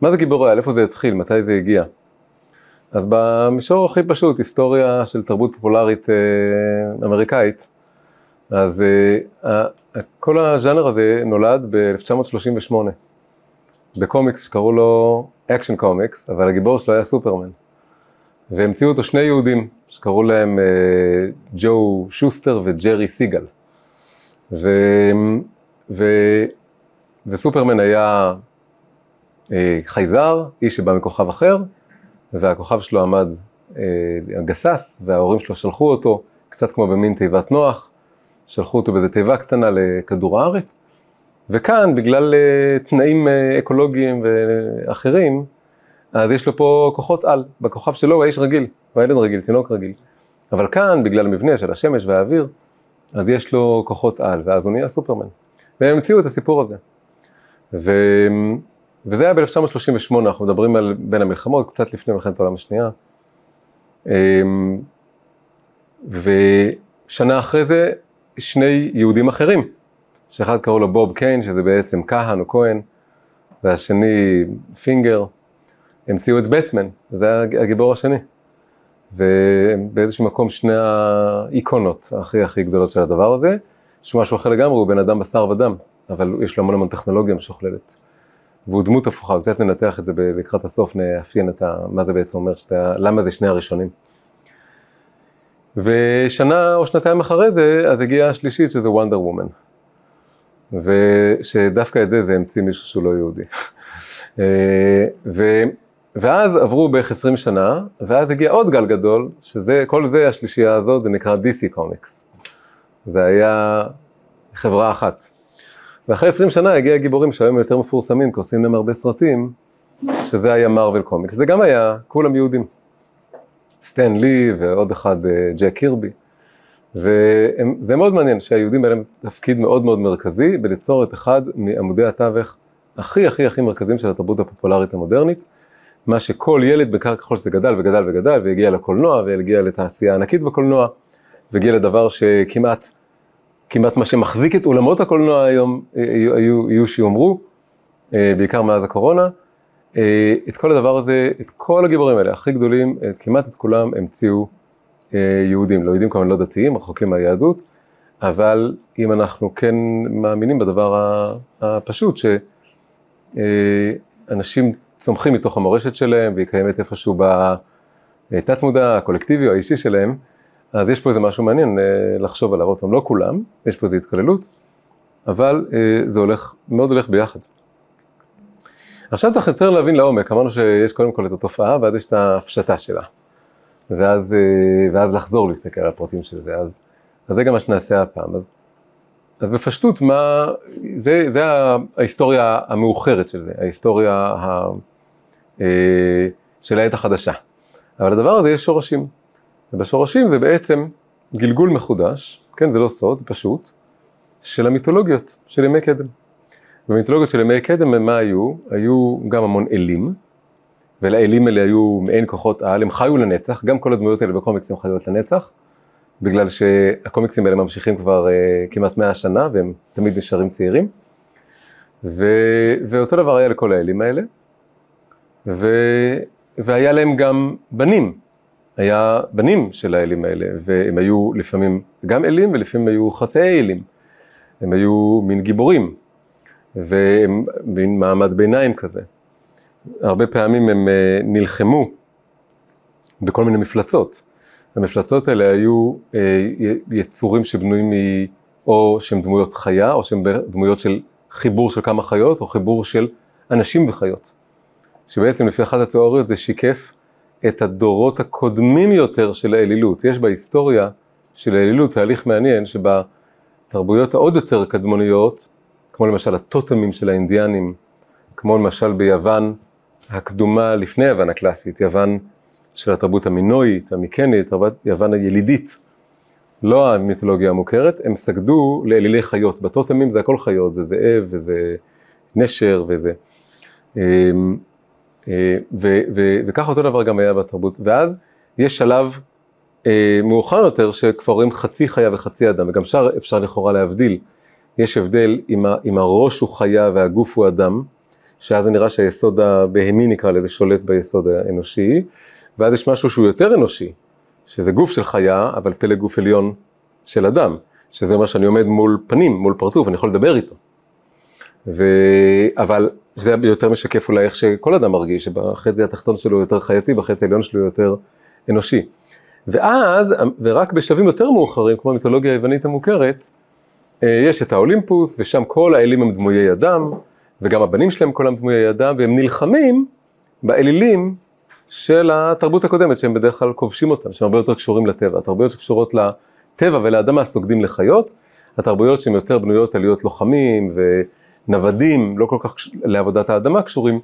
מה זה גיבור על? איפה זה התחיל? מתי זה הגיע? אז במישור הכי פשוט, היסטוריה של תרבות פופולרית אה, אמריקאית, אז אה, כל הז'אנר הזה נולד ב-1938, בקומיקס שקראו לו Action Comics, אבל הגיבור שלו היה סופרמן. והמציאו אותו שני יהודים, שקראו להם אה, ג'ו שוסטר וג'רי סיגל. ו, ו, וסופרמן היה חייזר, איש שבא מכוכב אחר, והכוכב שלו עמד אה, גסס, וההורים שלו שלחו אותו, קצת כמו במין תיבת נוח, שלחו אותו באיזה תיבה קטנה לכדור הארץ, וכאן, בגלל אה, תנאים אה, אקולוגיים ואחרים, אז יש לו פה כוחות על, בכוכב שלו הוא האיש רגיל, הוא הילד רגיל, תינוק רגיל. אבל כאן, בגלל המבנה של השמש והאוויר, אז יש לו כוחות על, ואז הוא נהיה סופרמן. והם המציאו את הסיפור הזה. ו... וזה היה ב-1938, אנחנו מדברים על בין המלחמות, קצת לפני מלחמת העולם השנייה. אמ, ושנה אחרי זה, שני יהודים אחרים, שאחד קראו לו בוב קיין, שזה בעצם כהן או כהן, והשני פינגר, המציאו את בטמן, וזה הגיבור השני. ובאיזשהו מקום שני האיקונות הכי הכי גדולות של הדבר הזה, שהוא משהו אחר לגמרי, הוא בן אדם בשר ודם, אבל יש לו המון המון טכנולוגיה משוכללת. והוא דמות הפוכה, קצת ננתח את זה לקראת הסוף, נאפיין את ה, מה זה בעצם אומר, שאתה, למה זה שני הראשונים. ושנה או שנתיים אחרי זה, אז הגיעה השלישית שזה וונדר וומן. ושדווקא את זה, זה המציא מישהו שהוא לא יהודי. אה, ו, ואז עברו בערך 20 שנה, ואז הגיע עוד גל גדול, שזה, כל זה, השלישייה הזאת, זה נקרא DC קומיקס. זה היה חברה אחת. ואחרי 20 שנה הגיע גיבורים שהיום יותר מפורסמים, כי עושים להם הרבה סרטים, שזה היה מרוויל קומיקס. זה גם היה, כולם יהודים. סטן לי ועוד אחד, ג'ק קירבי. וזה מאוד מעניין שהיהודים היה להם תפקיד מאוד מאוד מרכזי בליצור את אחד מעמודי התווך הכי הכי הכי מרכזיים של התרבות הפופולרית המודרנית. מה שכל ילד, בעיקר ככל שזה גדל וגדל וגדל, והגיע לקולנוע, והגיע לתעשייה ענקית בקולנוע, והגיע לדבר שכמעט, כמעט מה שמחזיק את אולמות הקולנוע היום, יהיו, יהיו שיאמרו, אה, בעיקר מאז הקורונה. אה, את כל הדבר הזה, את כל הגיבורים האלה, הכי גדולים, את, כמעט את כולם המציאו אה, יהודים. לא יהודים כמובן לא דתיים, רחוקים מהיהדות, אבל אם אנחנו כן מאמינים בדבר הפשוט, שאנשים צומחים מתוך המורשת שלהם, והיא קיימת איפשהו בתת מודע, הקולקטיבי או האישי שלהם, אז יש פה איזה משהו מעניין אה, לחשוב עליו, עוד פעם, לא כולם, יש פה איזו התקללות, אבל אה, זה הולך, מאוד הולך ביחד. עכשיו צריך יותר להבין לעומק, אמרנו שיש קודם כל את התופעה, ואז יש את ההפשטה שלה. ואז, אה, ואז לחזור להסתכל על הפרטים של זה, אז, אז זה גם מה שנעשה הפעם. אז, אז בפשטות, מה, זה, זה ההיסטוריה המאוחרת של זה, ההיסטוריה ה, של העת החדשה. אבל לדבר הזה יש שורשים. ובשורשים זה בעצם גלגול מחודש, כן, זה לא סוד, זה פשוט, של המיתולוגיות של ימי קדם. במיתולוגיות של ימי קדם, מה היו? היו גם המון אלים, ולאלים האלה היו מעין כוחות על, הם חיו לנצח, גם כל הדמויות האלה בקומיקסים חיות לנצח, בגלל שהקומיקסים האלה ממשיכים כבר uh, כמעט 100 שנה, והם תמיד נשארים צעירים. ו... ואותו דבר היה לכל האלים האלה. ו... והיה להם גם בנים, היה בנים של האלים האלה, והם היו לפעמים גם אלים ולפעמים היו חצאי אלים. הם היו מין גיבורים, והם מין מעמד ביניים כזה. הרבה פעמים הם אה, נלחמו בכל מיני מפלצות. המפלצות האלה היו אה, יצורים שבנויים מ... או שהם דמויות חיה, או שהם דמויות של חיבור של כמה חיות, או חיבור של אנשים וחיות. שבעצם לפי אחת התיאוריות זה שיקף את הדורות הקודמים יותר של האלילות. יש בהיסטוריה של האלילות תהליך מעניין שבתרבויות העוד יותר קדמוניות, כמו למשל הטוטמים של האינדיאנים, כמו למשל ביוון הקדומה לפני יוון הקלאסית, יוון של התרבות המינואית, המיקנית, יוון הילידית, לא המיתולוגיה המוכרת, הם סגדו לאלילי חיות. בטוטמים זה הכל חיות, זה זאב וזה נשר וזה. אה, וככה אותו דבר גם היה בתרבות. ואז יש שלב אה, מאוחר יותר שכבר רואים חצי חיה וחצי אדם, וגם שם אפשר לכאורה להבדיל. יש הבדל אם, אם הראש הוא חיה והגוף הוא אדם, שאז זה נראה שהיסוד הבהמי נקרא לזה שולט ביסוד האנושי, ואז יש משהו שהוא יותר אנושי, שזה גוף של חיה, אבל פלא גוף עליון של אדם, שזה אומר שאני עומד מול פנים, מול פרצוף, אני יכול לדבר איתו. ו... אבל זה יותר משקף אולי איך שכל אדם מרגיש, שבחצי התחתון שלו הוא יותר חייתי, בחצי העליון שלו הוא יותר אנושי. ואז, ורק בשלבים יותר מאוחרים, כמו המיתולוגיה היוונית המוכרת, אה, יש את האולימפוס, ושם כל האלים הם דמויי אדם, וגם הבנים שלהם כולם דמויי אדם, והם נלחמים באלילים של התרבות הקודמת, שהם בדרך כלל כובשים אותם, שהם הרבה יותר קשורים לטבע. התרבויות שקשורות לטבע ולאדמה סוגדים לחיות, התרבויות שהן יותר בנויות על להיות לוחמים ונוודים, לא כל כך לעבודת האדמה קשורים,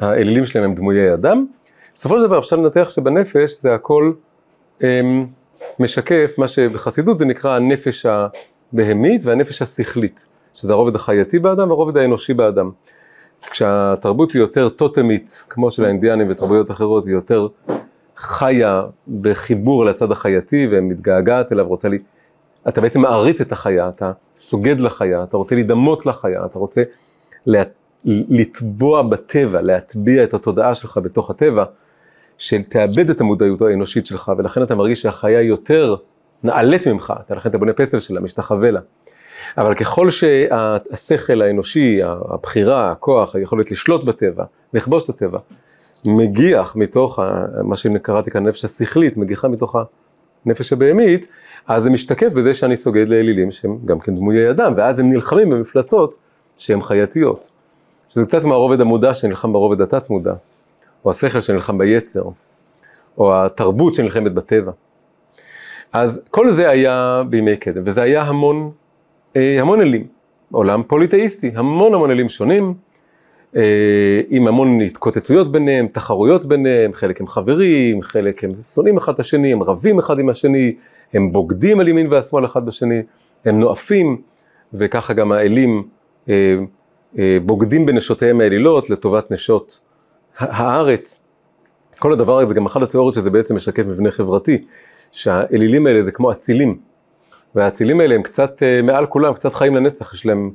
האלילים שלהם הם דמויי אדם. בסופו של דבר אפשר לנתח שבנפש זה הכל הם, משקף מה שבחסידות זה נקרא הנפש הבהמית והנפש השכלית, שזה הרובד החייתי באדם והרובד האנושי באדם. כשהתרבות היא יותר טוטמית, כמו של האינדיאנים ותרבויות אחרות, היא יותר חיה בחיבור לצד החייתי ומתגעגעת אליו, רוצה לי... אתה בעצם מעריץ את החיה, אתה סוגד לחיה, אתה רוצה להידמות לחיה, אתה רוצה לה... לטבוע בטבע, להטביע את התודעה שלך בתוך הטבע, שתאבד את המודעות האנושית שלך, ולכן אתה מרגיש שהחיה יותר נעלית ממך, לכן אתה בונה פסל שלה, משתחווה לה. אבל ככל שהשכל האנושי, הבחירה, הכוח, היכולת לשלוט בטבע, לכבוש את הטבע, מגיח מתוך מה שקראתי כאן נפש השכלית, מגיחה מתוך הנפש הבהמית, אז זה משתקף בזה שאני סוגד לאלילים שהם גם כן דמויי אדם, ואז הם נלחמים במפלצות שהן חייתיות. שזה קצת מהרובד המודע שנלחם ברובד התת מודע, או השכל שנלחם ביצר, או התרבות שנלחמת בטבע. אז כל זה היה בימי קדם, וזה היה המון אה, המון אלים, עולם פוליטאיסטי, המון המון אלים שונים, עם המון התקוטטויות ביניהם, תחרויות ביניהם, חלק הם חברים, חלק הם שונאים אחד את השני, הם רבים אחד עם השני, הם בוגדים על ימין והשמאל אחד בשני, הם נואפים, וככה גם האלים אה, בוגדים בנשותיהם האלילות לטובת נשות הארץ. כל הדבר הזה, גם אחת התיאוריות שזה בעצם משקף מבנה חברתי, שהאלילים האלה זה כמו אצילים. והאצילים האלה הם קצת אה, מעל כולם, קצת חיים לנצח, יש להם אה,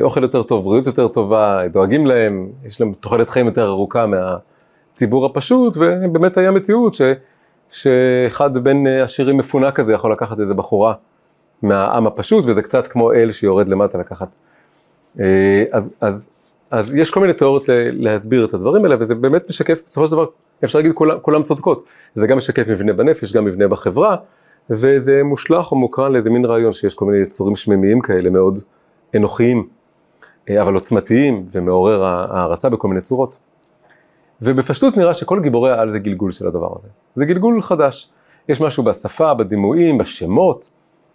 אוכל יותר טוב, בריאות יותר טובה, דואגים להם, יש להם תוחלת חיים יותר ארוכה מהציבור הפשוט, ובאמת היה מציאות ש, שאחד בין אה, עשירים מפונק כזה יכול לקחת איזה בחורה מהעם הפשוט, וזה קצת כמו אל שיורד למטה לקחת. אז, אז, אז יש כל מיני תיאוריות להסביר את הדברים האלה, וזה באמת משקף, בסופו של דבר, אפשר להגיד כולם, כולם צודקות, זה גם משקף מבנה בנפש, גם מבנה בחברה, וזה מושלך או מוקרן לאיזה מין רעיון שיש כל מיני יצורים שממיים כאלה מאוד אנוכיים, אה, אבל עוצמתיים ומעורר הערצה בכל מיני צורות. ובפשטות נראה שכל גיבורי העל זה גלגול של הדבר הזה. זה גלגול חדש. יש משהו בשפה, בדימויים, בשמות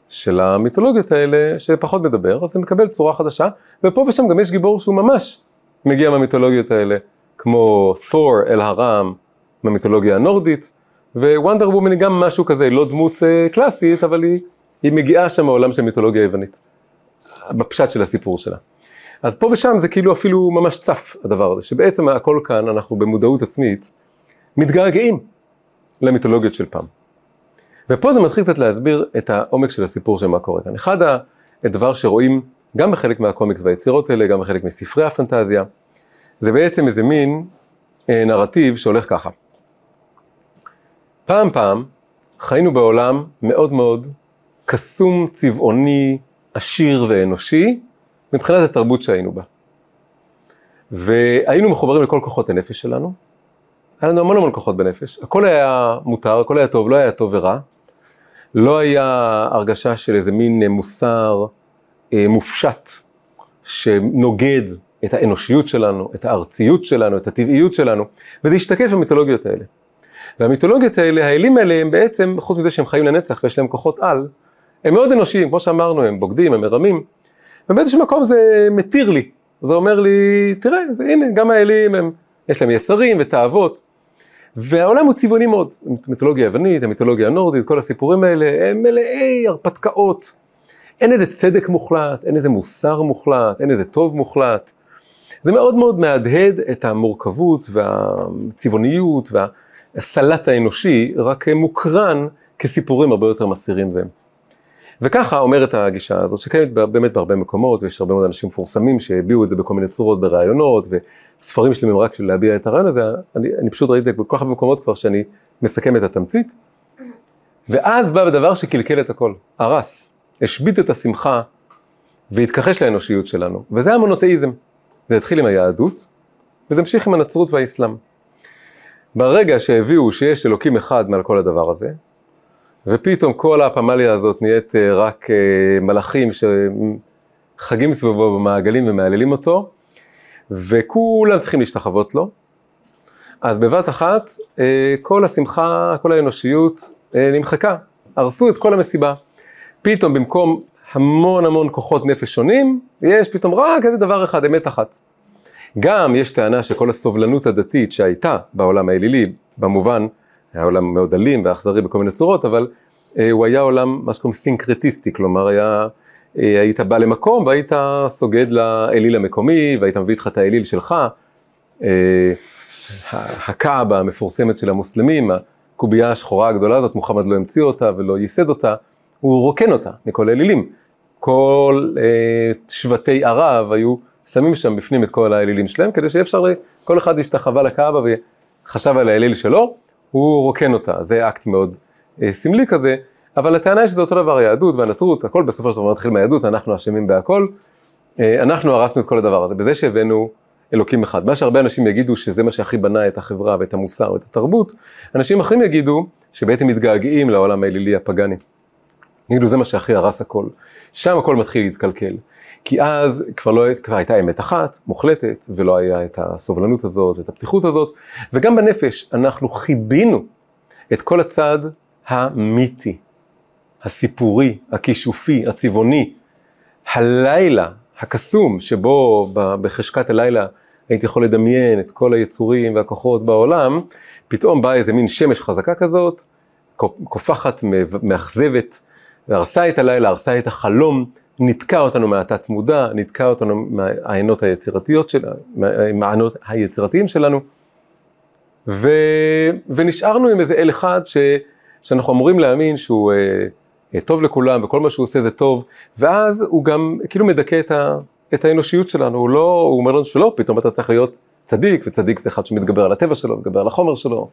של המיתולוגיות האלה שפחות מדבר, אז זה מקבל צורה חדשה, ופה ושם גם יש גיבור שהוא ממש מגיע מהמיתולוגיות האלה, כמו תור אל הרם מהמיתולוגיה הנורדית, ווונדר וומן היא גם משהו כזה, לא דמות uh, קלאסית, אבל היא, היא מגיעה שם מעולם של מיתולוגיה יוונית, בפשט של הסיפור שלה. אז פה ושם זה כאילו אפילו ממש צף הדבר הזה, שבעצם הכל כאן, אנחנו במודעות עצמית, מתגעגעים למיתולוגיות של פעם. ופה זה מתחיל קצת להסביר את העומק של הסיפור של מה קורה כאן. אחד הדבר שרואים גם בחלק מהקומיקס והיצירות האלה, גם בחלק מספרי הפנטזיה, זה בעצם איזה מין אה, נרטיב שהולך ככה. פעם פעם חיינו בעולם מאוד מאוד קסום, צבעוני, עשיר ואנושי, מבחינת התרבות שהיינו בה. והיינו מחוברים לכל כוחות הנפש שלנו. היה לנו המון המון כוחות בנפש, הכל היה מותר, הכל היה טוב, לא היה טוב ורע. לא היה הרגשה של איזה מין מוסר אה, מופשט שנוגד את האנושיות שלנו, את הארציות שלנו, את הטבעיות שלנו, וזה השתקף במיתולוגיות האלה. והמיתולוגיות האלה, האלים האלה הם בעצם, חוץ מזה שהם חיים לנצח ויש להם כוחות על, הם מאוד אנושיים, כמו שאמרנו, הם בוגדים, הם מרמים, ובאיזשהו מקום זה מתיר לי, זה אומר לי, תראה, זה, הנה, גם האלים, הם, יש להם יצרים ותאוות, והעולם הוא צבעוני מאוד, המיתולוגיה היוונית, המיתולוגיה הנורדית, כל הסיפורים האלה, הם מלאי הרפתקאות, אין איזה צדק מוחלט, אין איזה מוסר מוחלט, אין איזה טוב מוחלט. זה מאוד מאוד מהדהד את המורכבות והצבעוניות וה... הסלט האנושי רק מוקרן כסיפורים הרבה יותר מסעירים והם. וככה אומרת הגישה הזאת, שקיימת באמת בהרבה מקומות, ויש הרבה מאוד אנשים מפורסמים שהביעו את זה בכל מיני צורות בראיונות, וספרים שלמים רק של להביע את הרעיון הזה, אני, אני פשוט ראיתי את זה בכל כך הרבה מקומות כבר שאני מסכם את התמצית. ואז בא בדבר שקלקל את הכל, הרס, השבית את השמחה והתכחש לאנושיות שלנו, וזה המונותאיזם. זה התחיל עם היהדות, וזה המשיך עם הנצרות והאסלאם. ברגע שהביאו שיש אלוקים אחד מעל כל הדבר הזה, ופתאום כל הפמליה הזאת נהיית אה, רק אה, מלאכים שחגים סביבו במעגלים ומהללים אותו, וכולם צריכים להשתחוות לו, אז בבת אחת אה, כל השמחה, כל האנושיות נמחקה, הרסו את כל המסיבה. פתאום במקום המון המון כוחות נפש שונים, יש פתאום רק איזה דבר אחד, אמת אחת. גם יש טענה שכל הסובלנות הדתית שהייתה בעולם האלילי, במובן, היה עולם מאוד אלים ואכזרי בכל מיני צורות, אבל אה, הוא היה עולם, מה שקוראים סינקרטיסטי, כלומר היה, אה, היית בא למקום והיית סוגד לאליל המקומי, והיית מביא איתך את האליל שלך. אה, הקאבה המפורסמת של המוסלמים, הקובייה השחורה הגדולה הזאת, מוחמד לא המציא אותה ולא ייסד אותה, הוא רוקן אותה מכל האלילים. כל אה, שבטי ערב היו שמים שם בפנים את כל האלילים שלהם, כדי שיהיה אפשר, כל אחד השתחווה לקאבה וחשב על האליל שלו, הוא רוקן אותה. זה אקט מאוד אה, סמלי כזה, אבל הטענה היא שזה אותו דבר, היהדות והנצרות, הכל בסופו של דבר מתחיל מהיהדות, אנחנו אשמים בהכל. אה, אנחנו הרסנו את כל הדבר הזה, בזה שהבאנו אלוקים אחד. מה שהרבה אנשים יגידו שזה מה שהכי בנה את החברה ואת המוסר ואת התרבות, אנשים אחרים יגידו שבעצם מתגעגעים לעולם האלילי הפגאני. יגידו זה מה שהכי הרס הכל. שם הכל מתחיל להתקלקל. כי אז כבר, לא, כבר הייתה אמת אחת, מוחלטת, ולא היה את הסובלנות הזאת ואת הפתיחות הזאת, וגם בנפש אנחנו חיבינו את כל הצד המיתי, הסיפורי, הכישופי, הצבעוני, הלילה הקסום שבו בחשכת הלילה הייתי יכול לדמיין את כל היצורים והכוחות בעולם, פתאום באה איזה מין שמש חזקה כזאת, קופחת, מאכזבת, והרסה את הלילה, הרסה את החלום, נתקע אותנו מהתת מודע, נתקע אותנו מהעיינות היצירתיות של, מהעיינות היצירתיים שלנו, ו, ונשארנו עם איזה אל אחד ש, שאנחנו אמורים להאמין שהוא אה, אה, טוב לכולם וכל מה שהוא עושה זה טוב, ואז הוא גם כאילו מדכא את, ה, את האנושיות שלנו, הוא לא, הוא אומר לנו שלא, פתאום אתה צריך להיות צדיק, וצדיק זה אחד שמתגבר על הטבע שלו, מתגבר על החומר שלו,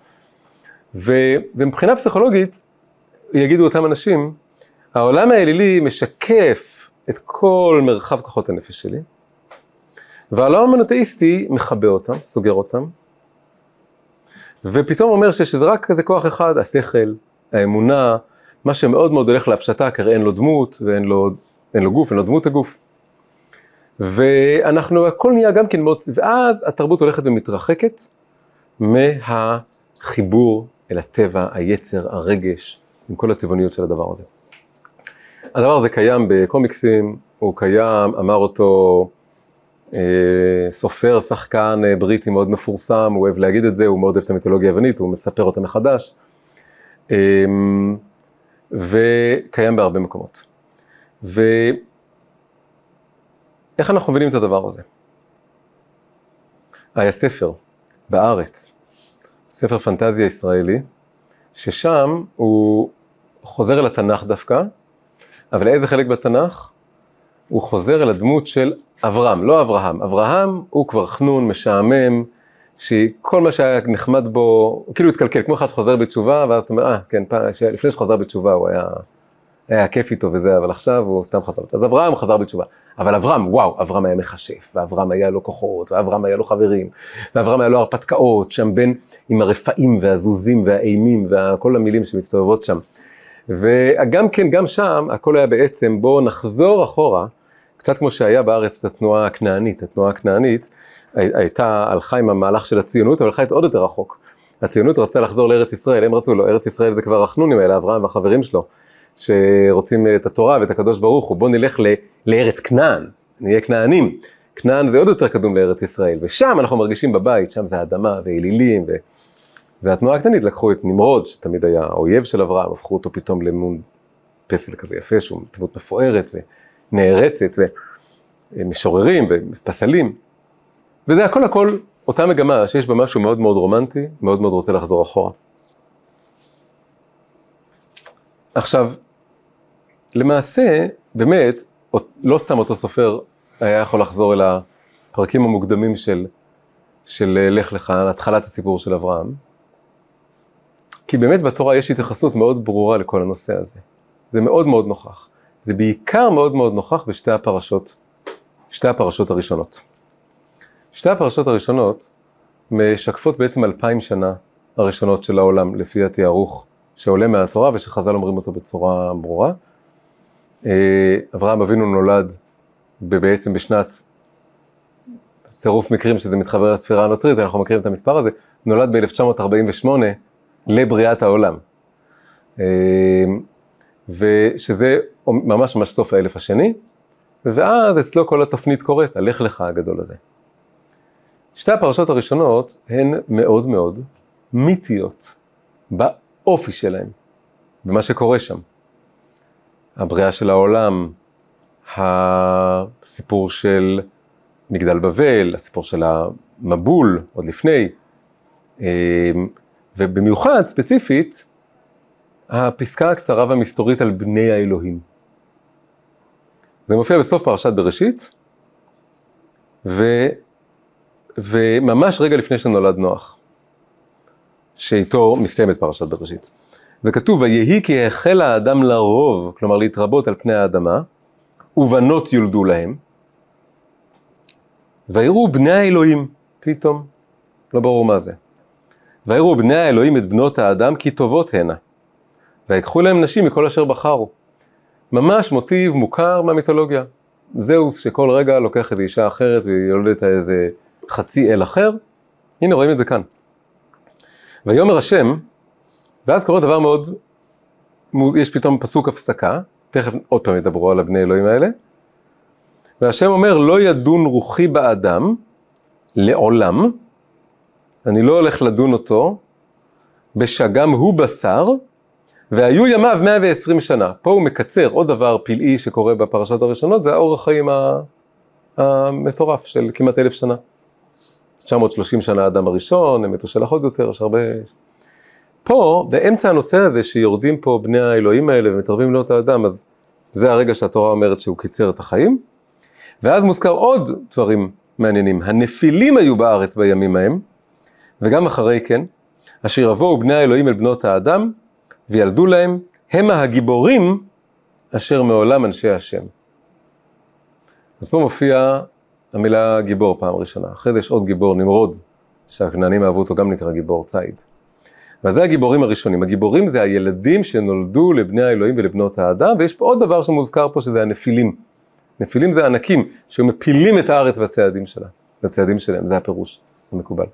ו, ומבחינה פסיכולוגית, יגידו אותם אנשים, העולם האלילי משקף את כל מרחב כוחות הנפש שלי, והעולם המונותאיסטי מכבה אותם, סוגר אותם, ופתאום אומר שיש איזה רק איזה כוח אחד, השכל, האמונה, מה שמאוד מאוד הולך להפשטה, כי אין לו דמות ואין לו, אין לו גוף, אין לו דמות הגוף. ואנחנו, הכל נהיה גם כן מאוד, ואז התרבות הולכת ומתרחקת מהחיבור אל הטבע, היצר, הרגש, עם כל הצבעוניות של הדבר הזה. הדבר הזה קיים בקומיקסים, הוא קיים, אמר אותו אה, סופר, שחקן אה, בריטי מאוד מפורסם, הוא אוהב להגיד את זה, הוא מאוד אוהב את המיתולוגיה היוונית, הוא מספר אותה מחדש, אה, וקיים בהרבה מקומות. ואיך אנחנו מבינים את הדבר הזה? היה ספר בארץ, ספר פנטזיה ישראלי, ששם הוא חוזר אל התנ"ך דווקא, אבל איזה חלק בתנ"ך? הוא חוזר אל הדמות של אברהם, לא אברהם. אברהם הוא כבר חנון, משעמם, שכל מה שהיה נחמד בו, כאילו התקלקל, כמו אחד שחוזר בתשובה, ואז אתה אומר, אה, כן, פעם, לפני שחזר בתשובה הוא היה, היה כיף איתו וזה, אבל עכשיו הוא סתם חזר. אז אברהם חזר בתשובה. אבל אברהם, וואו, אברהם היה מכשף, ואברהם היה לו כוחות, ואברהם היה לו חברים, ואברהם היה לו הרפתקאות, שם בין, עם הרפאים והזוזים והאימים, וכל המילים שמסתובבות שם. וגם כן, גם שם, הכל היה בעצם, בואו נחזור אחורה, קצת כמו שהיה בארץ את התנועה הכנענית. התנועה הכנענית הייתה, הלכה עם המהלך של הציונות, אבל הלכה עוד יותר רחוק. הציונות רצה לחזור לארץ ישראל, הם רצו, לא, ארץ ישראל זה כבר החנונים האלה, אברהם והחברים שלו, שרוצים את התורה ואת הקדוש ברוך הוא, בואו נלך ל, לארץ כנען, נהיה כנענים. כנען זה עוד יותר קדום לארץ ישראל, ושם אנחנו מרגישים בבית, שם זה אדמה ואלילים, ו... והתנועה הקטנית לקחו את נמרוד, שתמיד היה האויב של אברהם, הפכו אותו פתאום למון פסל כזה יפה, שהוא דמות מפוארת ונערצת, ומשוררים ופסלים. וזה הכל הכל אותה מגמה שיש בה משהו מאוד מאוד רומנטי, מאוד מאוד רוצה לחזור אחורה. עכשיו, למעשה, באמת, לא סתם אותו סופר היה יכול לחזור אל הפרקים המוקדמים של, של לך לך, התחלת הסיפור של אברהם, כי באמת בתורה יש התייחסות מאוד ברורה לכל הנושא הזה. זה מאוד מאוד נוכח. זה בעיקר מאוד מאוד נוכח בשתי הפרשות, שתי הפרשות הראשונות. שתי הפרשות הראשונות משקפות בעצם אלפיים שנה הראשונות של העולם, לפי התיארוך שעולה מהתורה ושחז"ל אומרים אותו בצורה ברורה. אה, אברהם אבינו נולד בעצם בשנת צירוף מקרים שזה מתחבר לספירה הנוצרית, אנחנו מכירים את המספר הזה, נולד ב-1948 לבריאת העולם. אה, ושזה ממש ממש סוף האלף השני, ואז אצלו כל התפנית קורית, הלך לך הגדול הזה. שתי הפרשות הראשונות הן מאוד מאוד מיתיות באופי שלהן, במה שקורה שם. הבריאה של העולם, הסיפור של מגדל בבל, הסיפור של המבול עוד לפני, אמ, ובמיוחד, ספציפית, הפסקה הקצרה והמסתורית על בני האלוהים. זה מופיע בסוף פרשת בראשית, ו, וממש רגע לפני שנולד נוח, שאיתו מסתיימת פרשת בראשית. וכתוב, ויהי כי החל האדם לרוב, כלומר להתרבות על פני האדמה, ובנות יולדו להם, ויראו בני האלוהים, פתאום, לא ברור מה זה. ויראו בני האלוהים את בנות האדם כי טובות הנה, ויקחו להם נשים מכל אשר בחרו. ממש מוטיב מוכר מהמיתולוגיה. זהוס שכל רגע לוקח איזו אישה אחרת ויולדת איזה חצי אל אחר, הנה רואים את זה כאן. ויאמר השם, ואז קורה דבר מאוד, יש פתאום פסוק הפסקה, תכף עוד פעם ידברו על הבני אלוהים האלה, והשם אומר, לא ידון רוחי באדם לעולם, אני לא הולך לדון אותו, בשגם הוא בשר, והיו ימיו 120 שנה. פה הוא מקצר, עוד דבר פלאי שקורה בפרשות הראשונות, זה האורח חיים המטורף של כמעט אלף שנה. 930 שנה האדם הראשון, הם מתו שלח עוד יותר, יש הרבה... פה, באמצע הנושא הזה שיורדים פה בני האלוהים האלה ומתערבים לאותו האדם, אז זה הרגע שהתורה אומרת שהוא קיצר את החיים. ואז מוזכר עוד דברים מעניינים. הנפילים היו בארץ בימים ההם, וגם אחרי כן, אשר יבואו בני האלוהים אל בנות האדם, וילדו להם, המה הגיבורים אשר מעולם אנשי השם. אז פה מופיע המילה גיבור פעם ראשונה, אחרי זה יש עוד גיבור, נמרוד, שהכנענים אהבו אותו, גם נקרא גיבור ציד. וזה הגיבורים הראשונים, הגיבורים זה הילדים שנולדו לבני האלוהים ולבנות האדם, ויש פה עוד דבר שמוזכר פה שזה הנפילים. נפילים זה ענקים שמפילים את הארץ בצעדים שלה, בצעדים שלהם, זה הפירוש המקובל.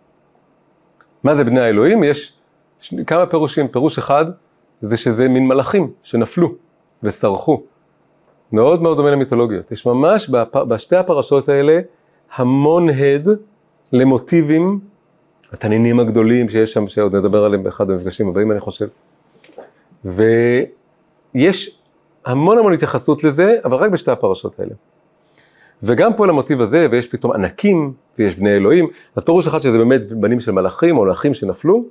מה זה בני האלוהים? יש כמה פירושים, פירוש אחד זה שזה מין מלאכים שנפלו וסרחו. מאוד מאוד דומה למיתולוגיות. יש ממש בשתי הפרשות האלה המון הד למוטיבים, התנינים הגדולים שיש שם, שעוד נדבר עליהם באחד המפגשים הבאים אני חושב. ויש המון המון התייחסות לזה, אבל רק בשתי הפרשות האלה. וגם פה למוטיב הזה, ויש פתאום ענקים, ויש בני אלוהים, אז פירוש אחד שזה באמת בנים של מלאכים או מלאכים שנפלו,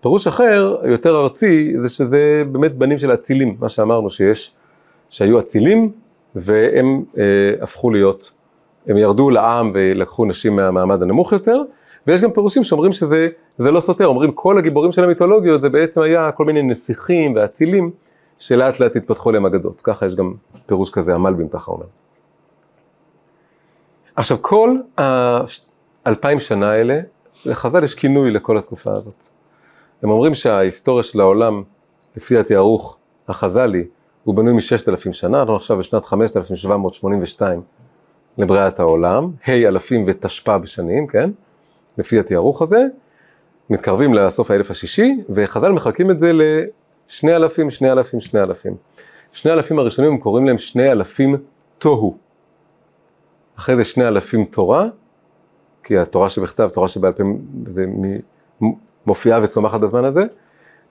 פירוש אחר, יותר ארצי, זה שזה באמת בנים של אצילים, מה שאמרנו שיש, שהיו אצילים, והם אה, הפכו להיות, הם ירדו לעם ולקחו נשים מהמעמד הנמוך יותר, ויש גם פירושים שאומרים שזה לא סותר, אומרים כל הגיבורים של המיתולוגיות זה בעצם היה כל מיני נסיכים ואצילים שלאט לאט התפתחו להם אגדות, ככה יש גם פירוש כזה, המלבים ככה אומר. עכשיו כל האלפיים שנה האלה, לחז"ל יש כינוי לכל התקופה הזאת. הם אומרים שההיסטוריה של העולם, לפי התיארוך החז"לי, הוא בנוי מששת אלפים שנה, אנחנו עכשיו בשנת חמשת אלפים שבע מאות שמונים ושתיים לבריאת העולם, ה' אלפים ותשפ"א בשנים, כן? לפי התיארוך הזה, מתקרבים לסוף האלף השישי, וחז"ל מחלקים את זה לשני אלפים, שני אלפים, שני אלפים. שני אלפים הראשונים הם קוראים להם שני אלפים תוהו. אחרי זה שני אלפים תורה, כי התורה שבכתב, תורה שבעל פה, זה מופיעה וצומחת בזמן הזה,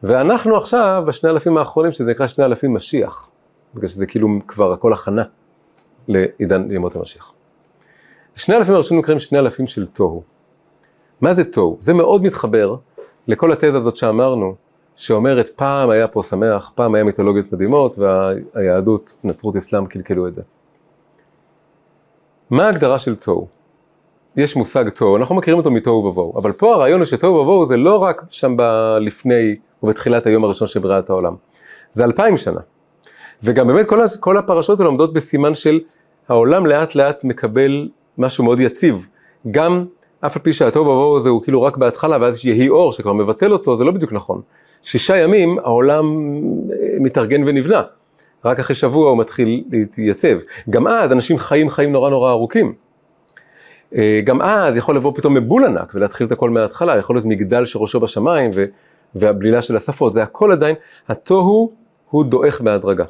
ואנחנו עכשיו בשני אלפים האחרונים, שזה נקרא שני אלפים משיח, בגלל שזה כאילו כבר הכל הכנה לעידן ימות המשיח. שני אלפים הראשונים נקראים שני אלפים של תוהו. מה זה תוהו? זה מאוד מתחבר לכל התזה הזאת שאמרנו, שאומרת פעם היה פה שמח, פעם היה מיתולוגיות מדהימות והיהדות, נצרות אסלאם קלקלו את זה. מה ההגדרה של תוהו? יש מושג תוהו, אנחנו מכירים אותו מתוהו ובוהו, אבל פה הרעיון הוא שתוהו ובוהו זה לא רק שם לפני ובתחילת היום הראשון של בריאת העולם, זה אלפיים שנה. וגם באמת כל, כל הפרשות האלה עומדות בסימן של העולם לאט לאט מקבל משהו מאוד יציב. גם אף על פי שהתוהו ובוהו הזה הוא כאילו רק בהתחלה ואז יהי אור שכבר מבטל אותו, זה לא בדיוק נכון. שישה ימים העולם אה, מתארגן ונבנה. רק אחרי שבוע הוא מתחיל להתייצב. גם אז אנשים חיים חיים נורא נורא ארוכים. אה, גם אז יכול לבוא פתאום מבול ענק ולהתחיל את הכל מההתחלה, יכול להיות מגדל שראשו בשמיים ו, והבלילה של השפות, זה הכל עדיין, התוהו הוא דועך בהדרגה.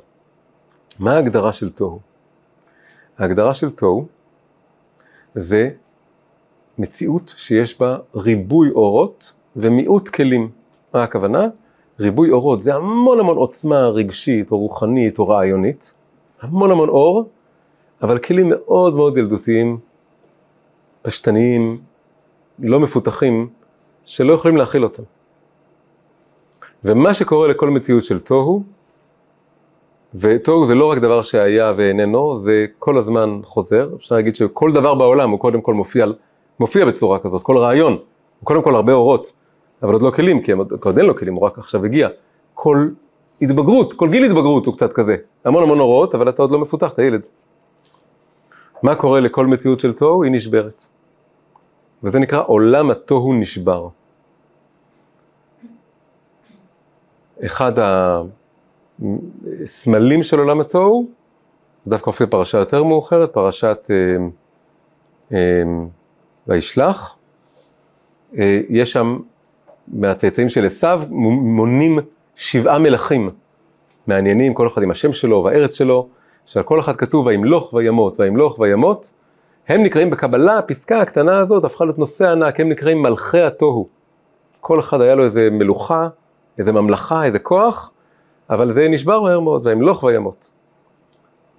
מה ההגדרה של תוהו? ההגדרה של תוהו זה מציאות שיש בה ריבוי אורות ומיעוט כלים. מה הכוונה? ריבוי אורות זה המון המון עוצמה רגשית או רוחנית או רעיונית, המון המון אור, אבל כלים מאוד מאוד ילדותיים, פשטניים, לא מפותחים, שלא יכולים להכיל אותם. ומה שקורה לכל מציאות של תוהו, ותוהו זה לא רק דבר שהיה ואיננו, זה כל הזמן חוזר, אפשר להגיד שכל דבר בעולם הוא קודם כל מופיע, מופיע בצורה כזאת, כל רעיון, הוא קודם כל הרבה אורות. אבל עוד לא כלים, כי עוד אין לו כלים, הוא רק עכשיו הגיע. כל התבגרות, כל גיל התבגרות הוא קצת כזה. המון המון הוראות, אבל אתה עוד לא מפותח, אתה ילד. מה קורה לכל מציאות של תוהו? היא נשברת. וזה נקרא עולם התוהו נשבר. אחד הסמלים של עולם התוהו, זה דווקא מופיע פרשה יותר מאוחרת, פרשת אה, אה, וישלח. אה, יש שם מהצאצאים של עשיו מונים שבעה מלכים מעניינים, כל אחד עם השם שלו והארץ שלו, שעל כל אחד כתוב וימלוך וימות, וימלוך וימות, הם נקראים בקבלה, הפסקה הקטנה הזאת הפכה להיות נושא ענק, הם נקראים מלכי התוהו. כל אחד היה לו איזה מלוכה, איזה ממלכה, איזה כוח, אבל זה נשבר מהר מאוד, וימלוך וימות.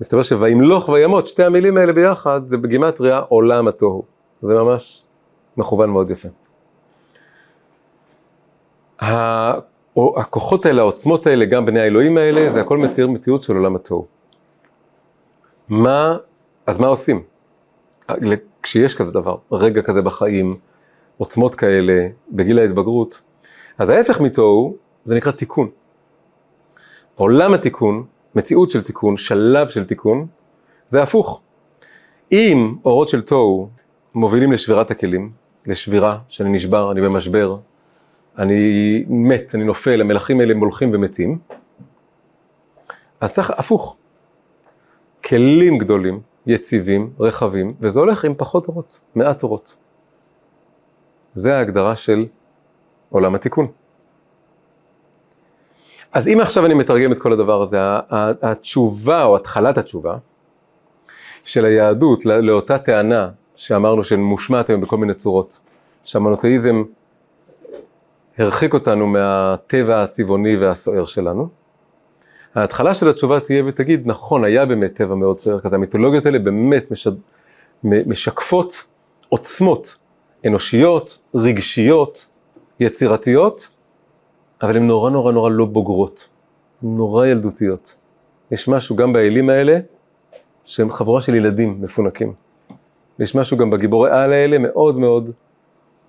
מסתבר שוימלוך וימות, שתי המילים האלה ביחד, זה בגימטריה עולם התוהו. זה ממש מכוון מאוד יפה. הכוחות האלה, העוצמות האלה, גם בני האלוהים האלה, זה הכל מצייר מציאות של עולם התוהו. מה, אז מה עושים? כשיש כזה דבר, רגע כזה בחיים, עוצמות כאלה, בגיל ההתבגרות, אז ההפך מתוהו, זה נקרא תיקון. עולם התיקון, מציאות של תיקון, שלב של תיקון, זה הפוך. אם אורות של תוהו מובילים לשבירת הכלים, לשבירה, שאני נשבר, אני במשבר, אני מת, אני נופל, המלכים האלה הם הולכים ומתים. אז צריך הפוך. כלים גדולים, יציבים, רחבים, וזה הולך עם פחות אורות, מעט אורות. זה ההגדרה של עולם התיקון. אז אם עכשיו אני מתרגם את כל הדבר הזה, התשובה או התחלת התשובה של היהדות לאותה טענה שאמרנו שמושמעת היום בכל מיני צורות, שהמונותאיזם הרחיק אותנו מהטבע הצבעוני והסוער שלנו. ההתחלה של התשובה תהיה ותגיד, נכון, היה באמת טבע מאוד סוער כזה, המיתולוגיות האלה באמת משד... משקפות עוצמות אנושיות, רגשיות, יצירתיות, אבל הן נורא נורא נורא לא בוגרות, נורא ילדותיות. יש משהו גם באלים האלה, שהם חבורה של ילדים מפונקים. יש משהו גם בגיבורי על האלה מאוד מאוד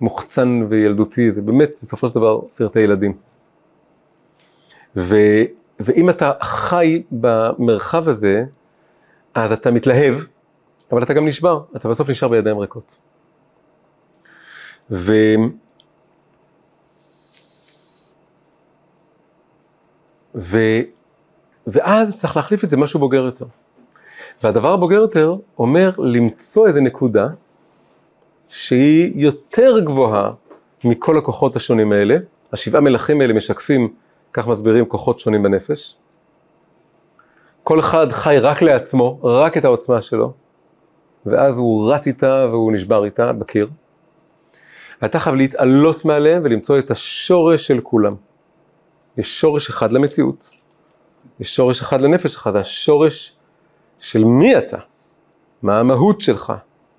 מוחצן וילדותי, זה באמת בסופו של דבר סרטי ילדים. ו, ואם אתה חי במרחב הזה, אז אתה מתלהב, אבל אתה גם נשבר, אתה בסוף נשאר בידיים ריקות. ו... ו... ואז צריך להחליף את זה משהו בוגר יותר. והדבר הבוגר יותר אומר למצוא איזה נקודה שהיא יותר גבוהה מכל הכוחות השונים האלה. השבעה מלכים האלה משקפים, כך מסבירים, כוחות שונים בנפש. כל אחד חי רק לעצמו, רק את העוצמה שלו, ואז הוא רץ איתה והוא נשבר איתה בקיר. אתה חייב להתעלות מעליהם ולמצוא את השורש של כולם. יש שורש אחד למציאות, יש שורש אחד לנפש שלך, זה השורש של מי אתה, מה המהות שלך,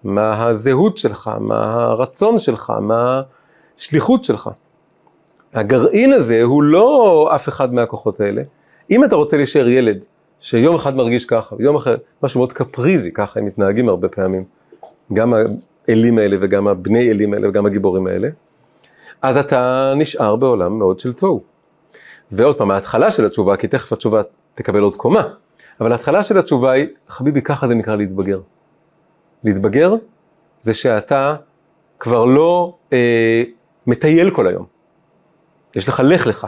מה הזהות שלך, מה הרצון שלך, מה השליחות שלך. הגרעין הזה הוא לא אף אחד מהכוחות האלה. אם אתה רוצה להישאר ילד שיום אחד מרגיש ככה, ויום אחר, משהו מאוד קפריזי, ככה הם מתנהגים הרבה פעמים, גם האלים האלה וגם הבני אלים האלה וגם הגיבורים האלה, אז אתה נשאר בעולם מאוד של תוהו. ועוד פעם, ההתחלה של התשובה, כי תכף התשובה תקבל עוד קומה, אבל ההתחלה של התשובה היא, חביבי, ככה זה נקרא להתבגר. להתבגר זה שאתה כבר לא אה, מטייל כל היום. יש לך לך לך.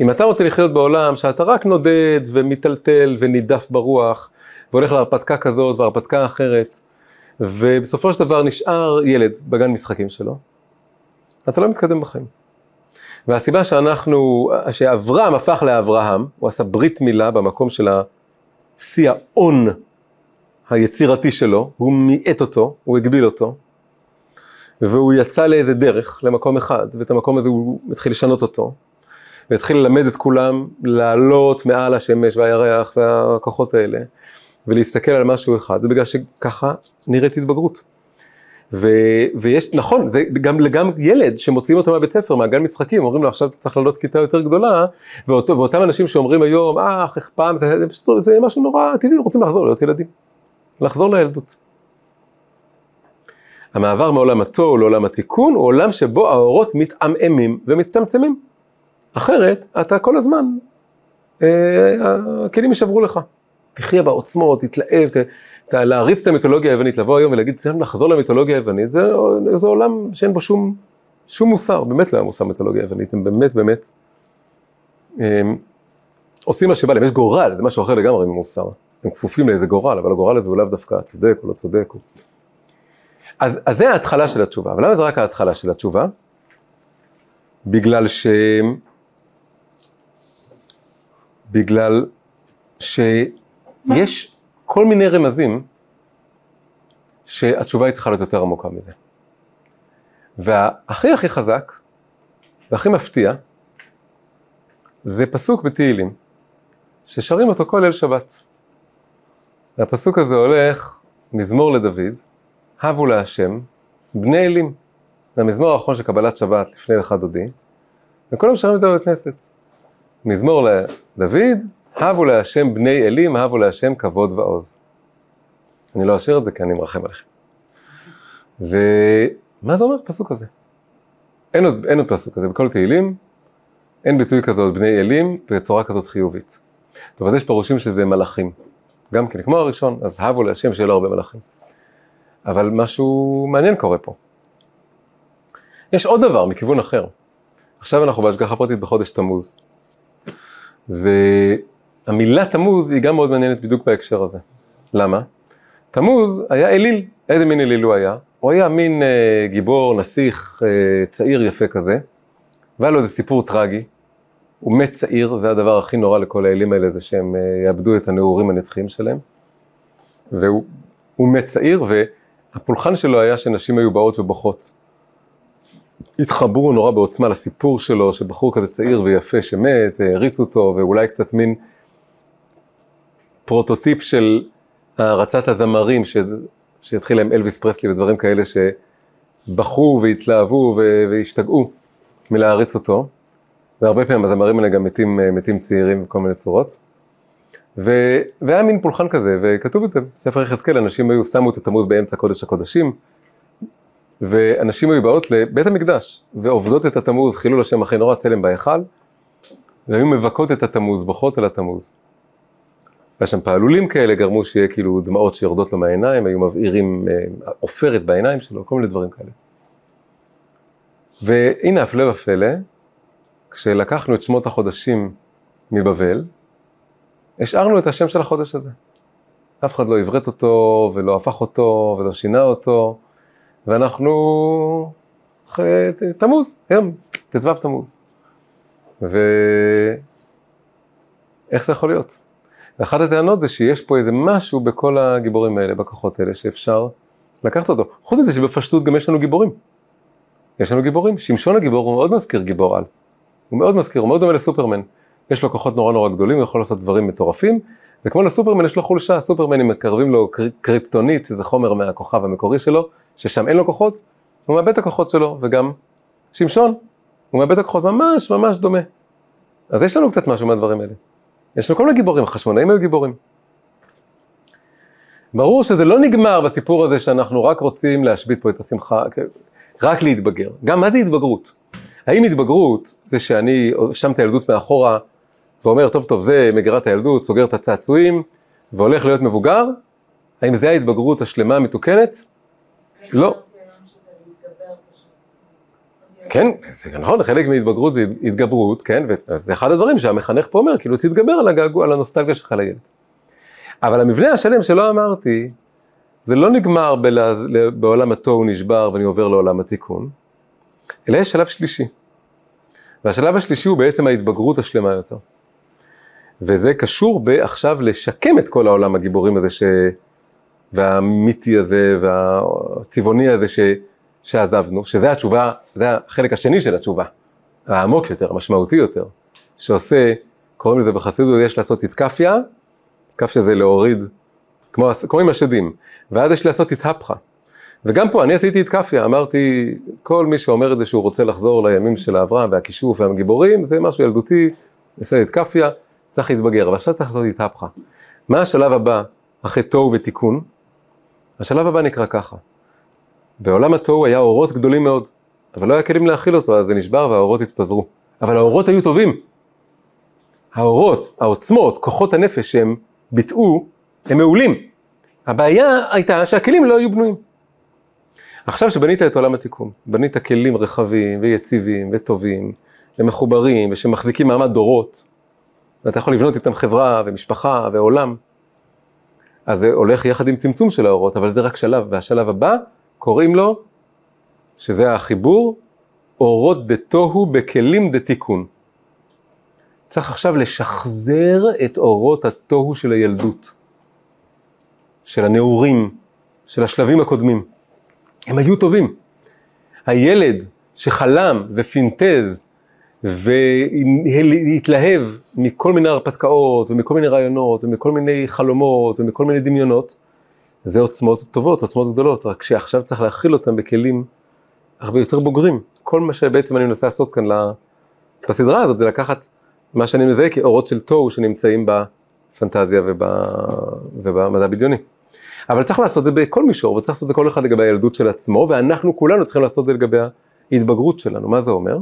אם אתה רוצה לחיות בעולם שאתה רק נודד ומיטלטל ונידף ברוח, והולך להרפתקה כזאת והרפתקה אחרת, ובסופו של דבר נשאר ילד בגן משחקים שלו, אתה לא מתקדם בחיים. והסיבה שאנחנו, שאברהם הפך לאברהם, הוא עשה ברית מילה במקום של השיא ההון היצירתי שלו, הוא מיעט אותו, הוא הגביל אותו, והוא יצא לאיזה דרך, למקום אחד, ואת המקום הזה הוא התחיל לשנות אותו, והתחיל ללמד את כולם לעלות מעל השמש והירח והכוחות האלה, ולהסתכל על משהו אחד, זה בגלל שככה נראית התבגרות. ו, ויש, נכון, זה גם גם ילד שמוציאים אותו מהבית ספר, מהגן משחקים, אומרים לו עכשיו אתה צריך לעלות כיתה יותר גדולה, ואותו, ואותם אנשים שאומרים היום, אה, איך פעם, זה, זה, זה משהו נורא טבעי, רוצים לחזור להיות ילדים, לחזור לילדות. המעבר מעולם התוהו לעולם התיקון הוא עולם שבו האורות מתעמעמים ומצטמצמים. אחרת, אתה כל הזמן, אה, הכלים יישברו לך. תחיה בעוצמות, תתלהב, ת, ת, להריץ את המיתולוגיה היוונית, לבוא היום ולהגיד, צריך לחזור למיתולוגיה היוונית, זה, זה עולם שאין בו שום, שום מוסר, באמת לא היה מוסר מיתולוגיה היוונית, הם באמת באמת אה, עושים מה שבא להם, יש גורל, זה משהו אחר לגמרי ממוסר, הם כפופים לאיזה גורל, אבל הגורל הזה הוא לאו דווקא צודק או לא צודק. אז, אז זה ההתחלה של התשובה, אבל למה זה רק ההתחלה של התשובה? בגלל ש... בגלל שיש כל מיני רמזים שהתשובה היא צריכה להיות יותר עמוקה מזה. והכי הכי חזק והכי מפתיע זה פסוק בתהילים ששרים אותו כל ליל שבת. והפסוק הזה הולך מזמור לדוד, הבו להשם, בני אלים. זה המזמור האחרון של קבלת שבת לפני לך דודי, וכולם שרים את זה בבית כנסת. מזמור לדוד, הבו להשם בני אלים, הבו להשם כבוד ועוז. אני לא אשאיר את זה כי אני מרחם עליכם. ומה זה אומר הפסוק הזה? אין עוד, אין עוד פסוק כזה, בכל תהילים אין ביטוי כזה עוד בני אלים בצורה כזאת חיובית. טוב, אז יש פירושים שזה מלאכים. גם כן, כמו הראשון, אז הבו להשם לו הרבה מלאכים. אבל משהו מעניין קורה פה. יש עוד דבר מכיוון אחר. עכשיו אנחנו בהשגחה פרטית בחודש תמוז. והמילה תמוז היא גם מאוד מעניינת בדיוק בהקשר הזה. למה? תמוז היה אליל. איזה מין אליל הוא היה? הוא היה מין אה, גיבור, נסיך, אה, צעיר יפה כזה, והיה לו איזה סיפור טרגי. הוא מת צעיר, זה הדבר הכי נורא לכל האלים האלה, זה שהם אה, יאבדו את הנעורים הנצחיים שלהם. והוא מת צעיר, והפולחן שלו היה שנשים היו באות ובוכות. התחברו נורא בעוצמה לסיפור שלו, שבחור כזה צעיר ויפה שמת, והריצו אותו, ואולי קצת מין פרוטוטיפ של הערצת הזמרים, ש... שהתחיל עם אלוויס פרסלי ודברים כאלה שבכו והתלהבו והשתגעו מלהריץ אותו, והרבה פעמים הזמרים האלה גם מתים, מתים צעירים בכל מיני צורות. ו... והיה מין פולחן כזה, וכתוב את זה, בספר יחזקאל, אנשים היו, שמו את התמוז באמצע קודש הקודשים, ואנשים היו באות לבית המקדש, ועובדות את התמוז, חילול השם אחרי נורא צלם בהיכל, והיו מבכות את התמוז, בוכות על התמוז. היה שם פעלולים כאלה, גרמו שיהיה כאילו דמעות שיורדות לו מהעיניים, היו מבעירים אה, עופרת בעיניים שלו, כל מיני דברים כאלה. והנה הפלא ופלא, כשלקחנו את שמות החודשים מבבל, השארנו את השם של החודש הזה. אף אחד לא עברת אותו, ולא הפך אותו, ולא שינה אותו. ואנחנו תמוז, היום, ט"ו תמוז. ואיך זה יכול להיות? ואחת הטענות זה שיש פה איזה משהו בכל הגיבורים האלה, בכוחות האלה, שאפשר לקחת אותו. חוץ מזה שבפשטות גם יש לנו גיבורים. יש לנו גיבורים. שמשון הגיבור הוא מאוד מזכיר גיבור על. הוא מאוד מזכיר, הוא מאוד דומה לסופרמן. יש לו כוחות נורא נורא גדולים, הוא יכול לעשות דברים מטורפים, וכמו לסופרמן יש לו חולשה, סופרמנים מקרבים לו קריפטונית, שזה חומר מהכוכב המקורי שלו, ששם אין לו כוחות, הוא מאבד את הכוחות שלו, וגם שמשון, הוא מאבד את הכוחות ממש ממש דומה. אז יש לנו קצת משהו מהדברים האלה. יש לנו כל מיני גיבורים, החשמונאים היו גיבורים. ברור שזה לא נגמר בסיפור הזה שאנחנו רק רוצים להשבית פה את השמחה, רק להתבגר. גם מה זה התבגרות? האם התבגרות זה שאני שם את הילדות מאחורה ואומר, טוב טוב, זה מגירת הילדות, סוגר את הצעצועים והולך להיות מבוגר? האם זה ההתבגרות השלמה המתוקנת? לא. כן, זה נכון, חלק מהתבגרות זה התגברות, כן, וזה אחד הדברים שהמחנך פה אומר, כאילו תתגבר על הגעגוע, על הנוסטלגיה שלך לילד. אבל המבנה השלם שלא אמרתי, זה לא נגמר בלה, בעולם התוהו נשבר ואני עובר לעולם התיקון, אלא יש שלב שלישי. והשלב השלישי הוא בעצם ההתבגרות השלמה יותר. וזה קשור בעכשיו לשקם את כל העולם הגיבורים הזה ש... והמיתי הזה והצבעוני הזה ש... שעזבנו, שזה התשובה, זה החלק השני של התשובה, העמוק יותר, המשמעותי יותר, שעושה, קוראים לזה בחסידות, יש לעשות התקפיה, התקפיה זה להוריד, כמו, כמו עם השדים, ואז יש לעשות התהפכה. וגם פה אני עשיתי התקפיה, אמרתי, כל מי שאומר את זה שהוא רוצה לחזור לימים של האברהם והכישוף והגיבורים, זה משהו ילדותי, עושה התקפיה, צריך להתבגר, ועכשיו צריך לעשות התהפכה. מה השלב הבא אחרי תוהו ותיקון? השלב הבא נקרא ככה. בעולם התוהו היה אורות גדולים מאוד, אבל לא היה כלים להכיל אותו, אז זה נשבר והאורות התפזרו. אבל האורות היו טובים. האורות, העוצמות, כוחות הנפש שהם ביטאו, הם מעולים. הבעיה הייתה שהכלים לא היו בנויים. עכשיו שבנית את עולם התיקון, בנית כלים רחבים ויציבים וטובים ומחוברים ושמחזיקים מעמד דורות, ואתה יכול לבנות איתם חברה ומשפחה ועולם, אז זה הולך יחד עם צמצום של האורות, אבל זה רק שלב, והשלב הבא קוראים לו, שזה החיבור, אורות דתוהו בכלים דתיקון. צריך עכשיו לשחזר את אורות התוהו של הילדות, של הנעורים, של השלבים הקודמים. הם היו טובים. הילד שחלם ופינטז והתלהב מכל מיני הרפתקאות ומכל מיני רעיונות ומכל מיני חלומות ומכל מיני דמיונות, זה עוצמות טובות, עוצמות גדולות, רק שעכשיו צריך להכיל אותם בכלים הרבה יותר בוגרים. כל מה שבעצם אני מנסה לעשות כאן בסדרה הזאת זה לקחת מה שאני מזהה כאורות של תוהו שנמצאים בפנטזיה ובמדע בדיוני. אבל צריך לעשות את זה בכל מישור, וצריך לעשות את זה כל אחד לגבי הילדות של עצמו, ואנחנו כולנו צריכים לעשות את זה לגבי ההתבגרות שלנו. מה זה אומר?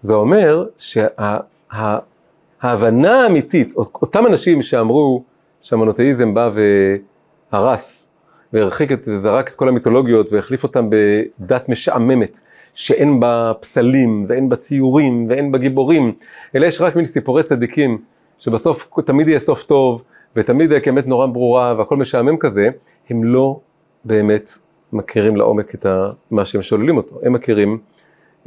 זה אומר שההבנה שה, האמיתית, אותם אנשים שאמרו שהמונותאיזם בא והרס, והרחיק את, זרק את כל המיתולוגיות והחליף אותם בדת משעממת, שאין בה פסלים ואין בה ציורים ואין בה גיבורים, אלא יש רק מין סיפורי צדיקים, שבסוף תמיד יהיה סוף טוב, ותמיד כאמת נורא ברורה והכל משעמם כזה, הם לא באמת מכירים לעומק את מה שהם שוללים אותו, הם מכירים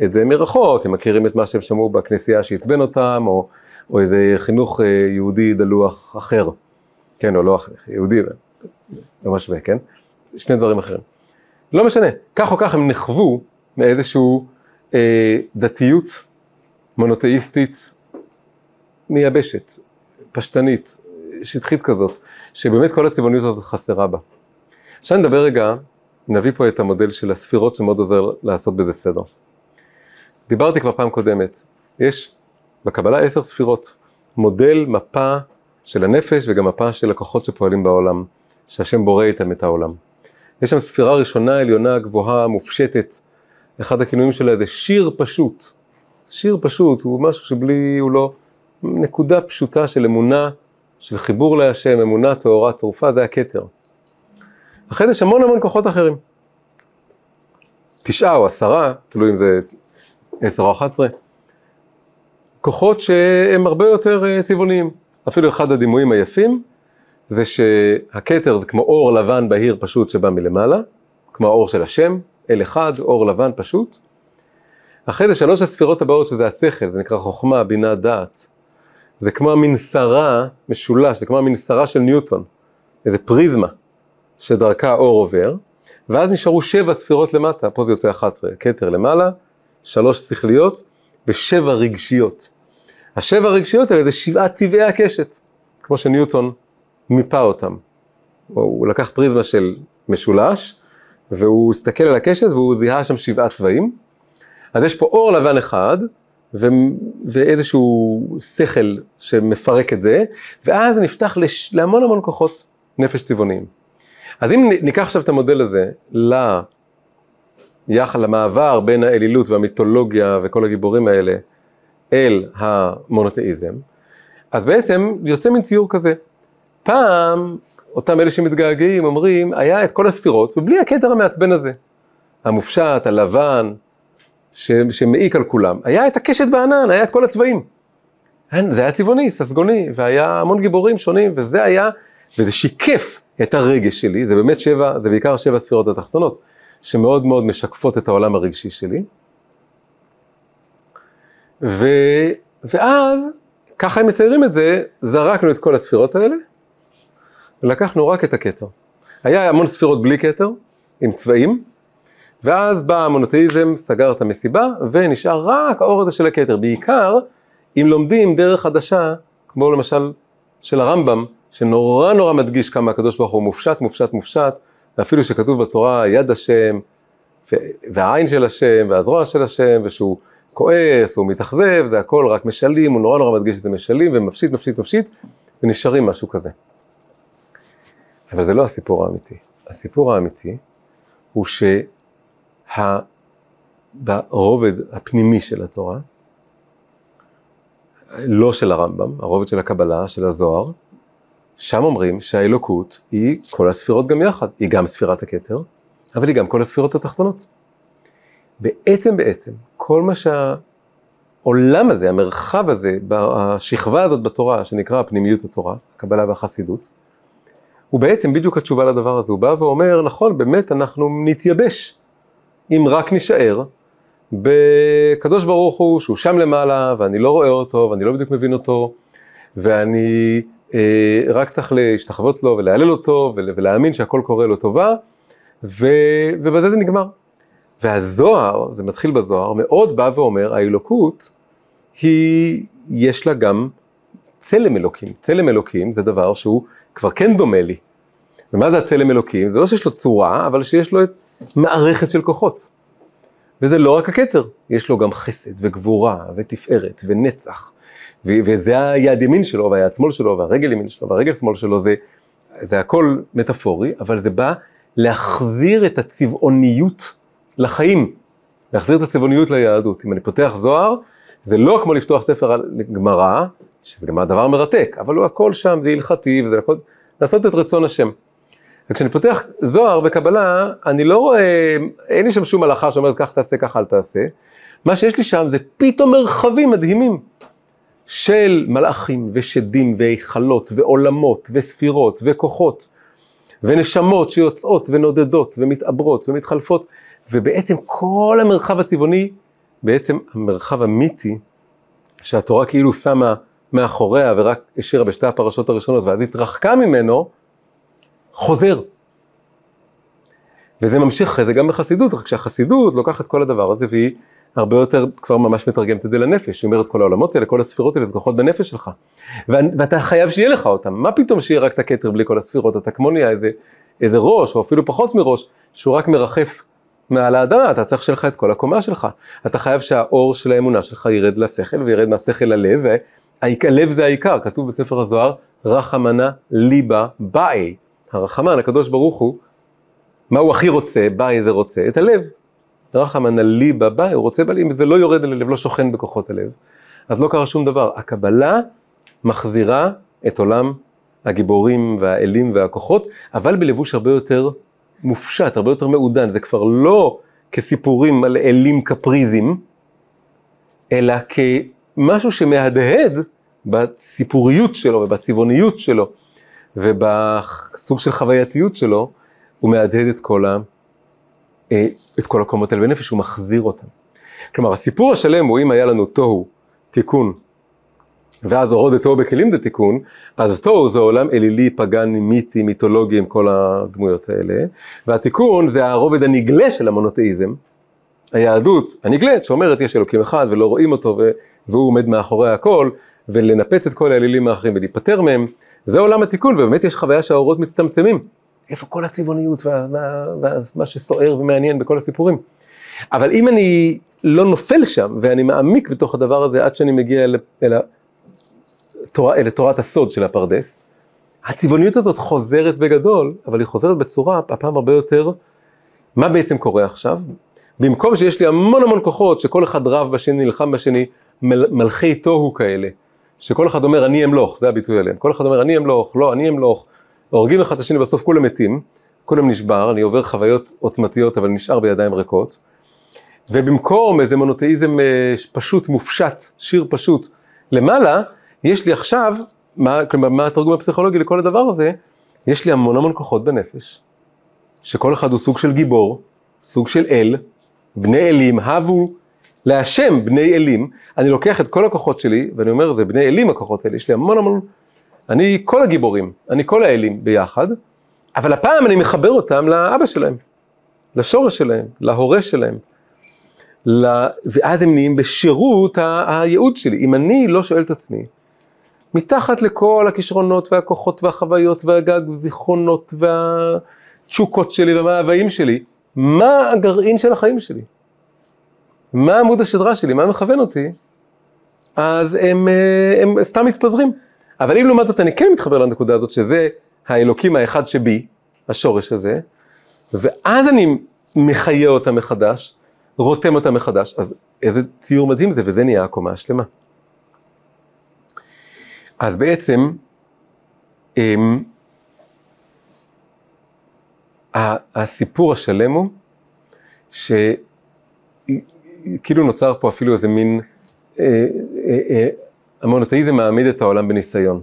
את זה מרחוק, הם מכירים את מה שהם שמעו בכנסייה שעצבן אותם, או, או איזה חינוך אה, יהודי דלוח אחר, כן, או לא אחר, יהודי, לא משווה, כן? שני דברים אחרים. לא משנה, כך או כך הם נחוו מאיזשהו אה, דתיות מונותאיסטית מייבשת, פשטנית, שטחית כזאת, שבאמת כל הצבעוניות הזאת חסרה בה. עכשיו נדבר רגע, נביא פה את המודל של הספירות שמאוד עוזר לעשות בזה סדר. דיברתי כבר פעם קודמת, יש בקבלה עשר ספירות, מודל מפה של הנפש וגם מפה של הכוחות שפועלים בעולם, שהשם בורא איתם את העולם. יש שם ספירה ראשונה, עליונה, גבוהה, מופשטת, אחד הכינויים שלה זה שיר פשוט. שיר פשוט הוא משהו שבלי, הוא לא, נקודה פשוטה של אמונה, של חיבור להשם, אמונה טהורה צרופה, זה הכתר. אחרי זה יש המון המון כוחות אחרים. תשעה או עשרה, תלוי אם זה עשר או אחת עשרה. כוחות שהם הרבה יותר אה, צבעוניים. אפילו אחד הדימויים היפים זה שהכתר זה כמו אור לבן בהיר פשוט שבא מלמעלה, כמו האור של השם, אל אחד, אור לבן פשוט. אחרי זה שלוש הספירות הבאות שזה השכל, זה נקרא חוכמה, בינה, דעת. זה כמו המנסרה, משולש, זה כמו המנסרה של ניוטון, איזה פריזמה שדרכה האור עובר, ואז נשארו שבע ספירות למטה, פה זה יוצא 11, כתר למעלה, שלוש שכליות ושבע רגשיות. השבע רגשיות האלה זה שבעה צבעי הקשת, כמו שניוטון מיפה אותם. הוא לקח פריזמה של משולש, והוא הסתכל על הקשת והוא זיהה שם שבעה צבעים. אז יש פה אור לבן אחד, ו... ואיזשהו שכל שמפרק את זה, ואז זה נפתח לש... להמון המון כוחות נפש צבעוניים. אז אם ניקח עכשיו את המודל הזה ל... יחד למעבר בין האלילות והמיתולוגיה וכל הגיבורים האלה אל המונותאיזם, אז בעצם יוצא מין ציור כזה. פעם, אותם אלה שמתגעגעים אומרים, היה את כל הספירות ובלי הכתר המעצבן הזה. המופשט, הלבן, ש, שמעיק על כולם. היה את הקשת בענן, היה את כל הצבעים. זה היה צבעוני, ססגוני, והיה המון גיבורים שונים, וזה היה, וזה שיקף את הרגש שלי, זה באמת שבע, זה בעיקר שבע ספירות התחתונות, שמאוד מאוד משקפות את העולם הרגשי שלי. ו, ואז, ככה הם מציירים את זה, זרקנו את כל הספירות האלה, ולקחנו רק את הכתר. היה המון ספירות בלי כתר, עם צבעים, ואז בא המונותאיזם, סגר את המסיבה, ונשאר רק האור הזה של הכתר. בעיקר, אם לומדים דרך חדשה, כמו למשל של הרמב"ם, שנורא נורא מדגיש כמה הקדוש ברוך הוא מופשט, מופשט, מופשט, ואפילו שכתוב בתורה יד השם, והעין של השם, והזרוע של השם, ושהוא כועס, הוא מתאכזב, זה הכל רק משלים, הוא נורא נורא מדגיש שזה משלים, ומפשיט, מפשיט, מפשיט, ונשארים משהו כזה. אבל זה לא הסיפור האמיתי. הסיפור האמיתי הוא שהרובד הפנימי של התורה, לא של הרמב"ם, הרובד של הקבלה, של הזוהר, שם אומרים שהאלוקות היא כל הספירות גם יחד, היא גם ספירת הכתר, אבל היא גם כל הספירות התחתונות. בעצם בעצם, כל מה שהעולם הזה, המרחב הזה, השכבה הזאת בתורה, שנקרא פנימיות התורה, הקבלה והחסידות, הוא בעצם בדיוק התשובה לדבר הזה, הוא בא ואומר, נכון, באמת אנחנו נתייבש, אם רק נישאר בקדוש ברוך הוא, שהוא שם למעלה, ואני לא רואה אותו, ואני לא בדיוק מבין אותו, ואני אה, רק צריך להשתחוות לו ולהלל אותו ולהאמין שהכל קורה לו טובה, ו, ובזה זה נגמר. והזוהר, זה מתחיל בזוהר, מאוד בא ואומר, האלוקות היא, יש לה גם צלם אלוקים. צלם אלוקים זה דבר שהוא כבר כן דומה לי. ומה זה הצלם אלוקים? זה לא שיש לו צורה, אבל שיש לו את מערכת של כוחות. וזה לא רק הכתר, יש לו גם חסד וגבורה ותפארת ונצח וזה היד ימין שלו והיד שמאל שלו והרגל ימין שלו והרגל שמאל שלו, זה, זה הכל מטאפורי, אבל זה בא להחזיר את הצבעוניות לחיים, להחזיר את הצבעוניות ליהדות. אם אני פותח זוהר, זה לא כמו לפתוח ספר גמרא, שזה גם הדבר מרתק, אבל הוא הכל שם, זה הלכתי וזה הכל, לעשות את רצון השם. וכשאני פותח זוהר בקבלה, אני לא רואה, אין לי שם שום הלכה שאומרת כך תעשה, כך אל תעשה. מה שיש לי שם זה פתאום מרחבים מדהימים. של מלאכים ושדים והיכלות ועולמות וספירות וכוחות ונשמות שיוצאות ונודדות ומתעברות ומתחלפות ובעצם כל המרחב הצבעוני, בעצם המרחב המיתי שהתורה כאילו שמה מאחוריה ורק השאירה בשתי הפרשות הראשונות ואז התרחקה ממנו, חוזר. וזה ממשיך אחרי זה גם בחסידות, רק שהחסידות לוקחת כל הדבר הזה והיא הרבה יותר כבר ממש מתרגמת את זה לנפש, היא אומרת כל העולמות האלה, כל הספירות האלה, זה כוחות בנפש שלך. ואתה חייב שיהיה לך אותם, מה פתאום שיהיה רק את הכתר בלי כל הספירות, אתה כמו נהיה איזה, איזה ראש, או אפילו פחות מראש, שהוא רק מרחף מעל האדמה, אתה צריך שיהיה לך את כל הקומה שלך. אתה חייב שהאור של האמונה שלך ירד לשכל וירד מהשכל ללב, והלב זה העיקר, כתוב בספר הזוהר, רחמנה ליבה באי. הרחמן, הקדוש ברוך הוא, מה הוא הכי רוצה, באי זה רוצה, את הלב. רחמן הליבה בא, הוא רוצה בלב, אם זה לא יורד אל הלב, לא שוכן בכוחות הלב, אז לא קרה שום דבר. הקבלה מחזירה את עולם הגיבורים והאלים והכוחות, אבל בלבוש הרבה יותר מופשט, הרבה יותר מעודן. זה כבר לא כסיפורים על אלים קפריזם, אלא כמשהו שמהדהד בסיפוריות שלו ובצבעוניות שלו ובסוג של חווייתיות שלו, הוא מהדהד את כל ה... אה, את כל הקומות האלה בנפש, הוא מחזיר אותם. כלומר, הסיפור השלם הוא אם היה לנו תוהו, תיקון, ואז הורוד את תוהו בכלים דתיקון, אז תוהו זה עולם אלילי, פגאני, מיתי, מיתולוגי עם כל הדמויות האלה, והתיקון זה הרובד הנגלה של המונותאיזם, היהדות הנגלית שאומרת יש אלוקים אחד ולא רואים אותו והוא עומד מאחורי הכל, ולנפץ את כל האלילים האחרים ולהיפטר מהם, זה עולם התיקון, ובאמת יש חוויה שהאורות מצטמצמים. איפה כל הצבעוניות ומה שסוער ומעניין בכל הסיפורים. אבל אם אני לא נופל שם, ואני מעמיק בתוך הדבר הזה עד שאני מגיע אל, אל, התורה, אל תורת הסוד של הפרדס. הצבעוניות הזאת חוזרת בגדול, אבל היא חוזרת בצורה הפעם הרבה יותר, מה בעצם קורה עכשיו? במקום שיש לי המון המון כוחות, שכל אחד רב בשני, נלחם בשני, מל, מלכי תוהו כאלה, שכל אחד אומר אני אמלוך, זה הביטוי עליהם, כל אחד אומר אני אמלוך, לא, אני אמלוך, הורגים אחד את השני, בסוף כולם מתים, כולם נשבר, אני עובר חוויות עוצמתיות, אבל נשאר בידיים ריקות. ובמקום איזה מונותאיזם אה, פשוט, מופשט, שיר פשוט, למעלה, יש לי עכשיו, מה, כלומר, מה התרגום הפסיכולוגי לכל הדבר הזה? יש לי המון המון כוחות בנפש, שכל אחד הוא סוג של גיבור, סוג של אל, בני אלים, הבו להשם בני אלים, אני לוקח את כל הכוחות שלי, ואני אומר, זה בני אלים הכוחות האלה, יש לי המון המון, אני כל הגיבורים, אני כל האלים ביחד, אבל הפעם אני מחבר אותם לאבא שלהם, לשורש שלהם, להורה שלהם. לה... ואז הם נהיים בשירות ה... הייעוד שלי. אם אני לא שואל את עצמי, מתחת לכל הכישרונות והכוחות והחוויות והגג וזיכרונות והתשוקות שלי והמאוויים שלי, מה הגרעין של החיים שלי? מה עמוד השדרה שלי? מה מכוון אותי? אז הם, אה, הם סתם מתפזרים. אבל אם לעומת זאת אני כן מתחבר לנקודה הזאת, שזה האלוקים האחד שבי, השורש הזה, ואז אני מחיה אותה מחדש, רותם אותה מחדש, אז איזה ציור מדהים זה, וזה נהיה הקומה השלמה. אז בעצם, הם, הסיפור השלם הוא, שכאילו נוצר פה אפילו איזה מין, אה, אה, אה, המונותאיזם מעמיד את העולם בניסיון.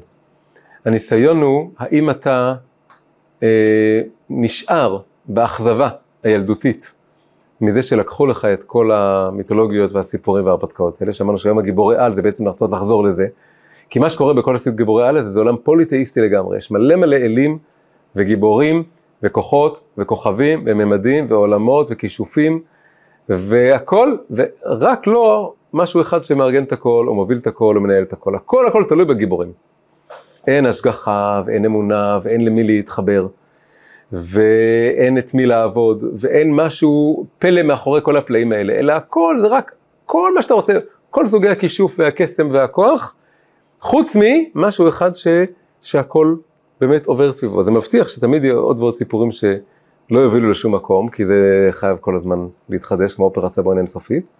הניסיון הוא, האם אתה נשאר באכזבה הילדותית מזה שלקחו לך את כל המיתולוגיות והסיפורים וההרפתקאות האלה, שאמרנו שהיום הגיבורי על זה בעצם לרצות לחזור לזה, כי מה שקורה בכל הגיבורי על הזה זה עולם פוליתאיסטי לגמרי, יש מלא מלא אלים וגיבורים וכוחות וכוכבים וממדים ועולמות וכישופים והכל, ורק לא משהו אחד שמארגן את הכל או מוביל את הכל או מנהל את הכל, הכל הכל תלוי בגיבורים. אין השגחה ואין אמונה ואין למי להתחבר. ואין את מי לעבוד, ואין משהו פלא מאחורי כל הפלאים האלה, אלא הכל זה רק, כל מה שאתה רוצה, כל סוגי הכישוף והקסם והכוח, חוץ ממשהו אחד ש, שהכל באמת עובר סביבו. זה מבטיח שתמיד יהיו עוד ועוד סיפורים שלא יובילו לשום מקום, כי זה חייב כל הזמן להתחדש, כמו אופרת סבון אינסופית.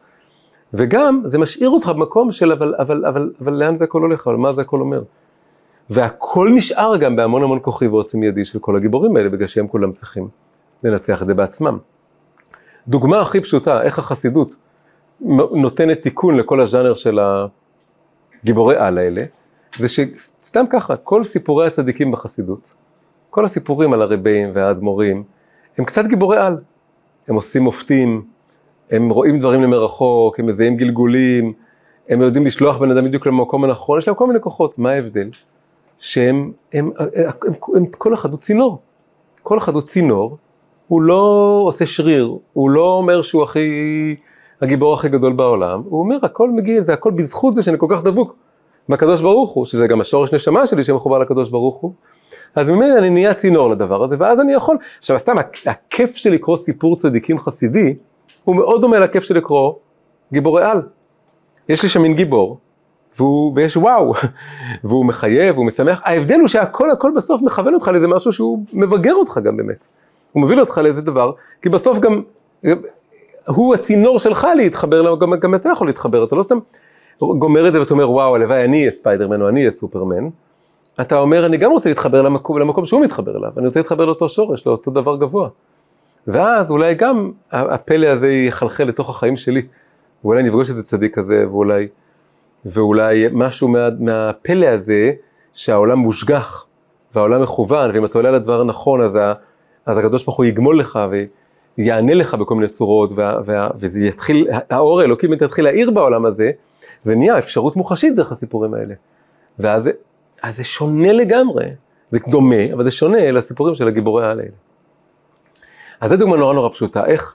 וגם זה משאיר אותך במקום של אבל, אבל, אבל, אבל לאן זה הכל הולך, אבל מה זה הכל אומר. והכל נשאר גם בהמון המון כוחי ועוצם ידי של כל הגיבורים האלה, בגלל שהם כולם צריכים לנצח את זה בעצמם. דוגמה הכי פשוטה, איך החסידות נותנת תיקון לכל הז'אנר של הגיבורי על האלה, זה שסתם ככה, כל סיפורי הצדיקים בחסידות, כל הסיפורים על הרבים והאדמו"רים, הם קצת גיבורי על. הם עושים מופתים, הם רואים דברים למרחוק, הם מזהים גלגולים, הם יודעים לשלוח בן אדם בדיוק למקום הנכון, יש להם כל מיני כוחות, מה ההבדל? שהם, הם, הם, הם, הם, כל אחד הוא צינור. כל אחד הוא צינור, הוא לא עושה שריר, הוא לא אומר שהוא הכי, הגיבור הכי גדול בעולם, הוא אומר הכל מגיע, זה הכל בזכות זה שאני כל כך דבוק מהקדוש ברוך הוא, שזה גם השורש נשמה שלי שמחובר לקדוש ברוך הוא. אז ממילא אני נהיה צינור לדבר הזה, ואז אני יכול, עכשיו סתם הכיף של לקרוא סיפור צדיקים חסידי, הוא מאוד דומה לכיף של לקרוא גיבורי על. יש לי שם מין גיבור, והוא, ויש וואו, והוא מחייב, הוא משמח, ההבדל הוא שהכל הכל בסוף מכוון אותך לאיזה משהו שהוא מבגר אותך גם באמת. הוא מביא אותך לאיזה דבר, כי בסוף גם, הוא הצינור שלך להתחבר, גם, גם אתה יכול להתחבר, אתה לא סתם גומר את זה ואתה אומר וואו, הלוואי אני אהיה ספיידרמן או אני אהיה סופרמן. אתה אומר, אני גם רוצה להתחבר למקום, למקום שהוא מתחבר אליו, אני רוצה להתחבר לאותו שורש, לאותו דבר גבוה. ואז אולי גם הפלא הזה יחלחל לתוך החיים שלי, ואולי נפגוש איזה צדיק כזה, ואולי... ואולי משהו מה, מהפלא הזה שהעולם מושגח והעולם מכוון, ואם אתה עולה על הדבר הנכון אז, אז הקדוש ברוך הוא יגמול לך ויענה לך בכל מיני צורות, וה, וה, וזה יתחיל, האור האלוקי באמת יתחיל להאיר בעולם הזה, זה נהיה אפשרות מוחשית דרך הסיפורים האלה. ואז אז זה שונה לגמרי, זה דומה, אבל זה שונה לסיפורים של הגיבורי העל האלה. אז זו דוגמה נורא נורא פשוטה, איך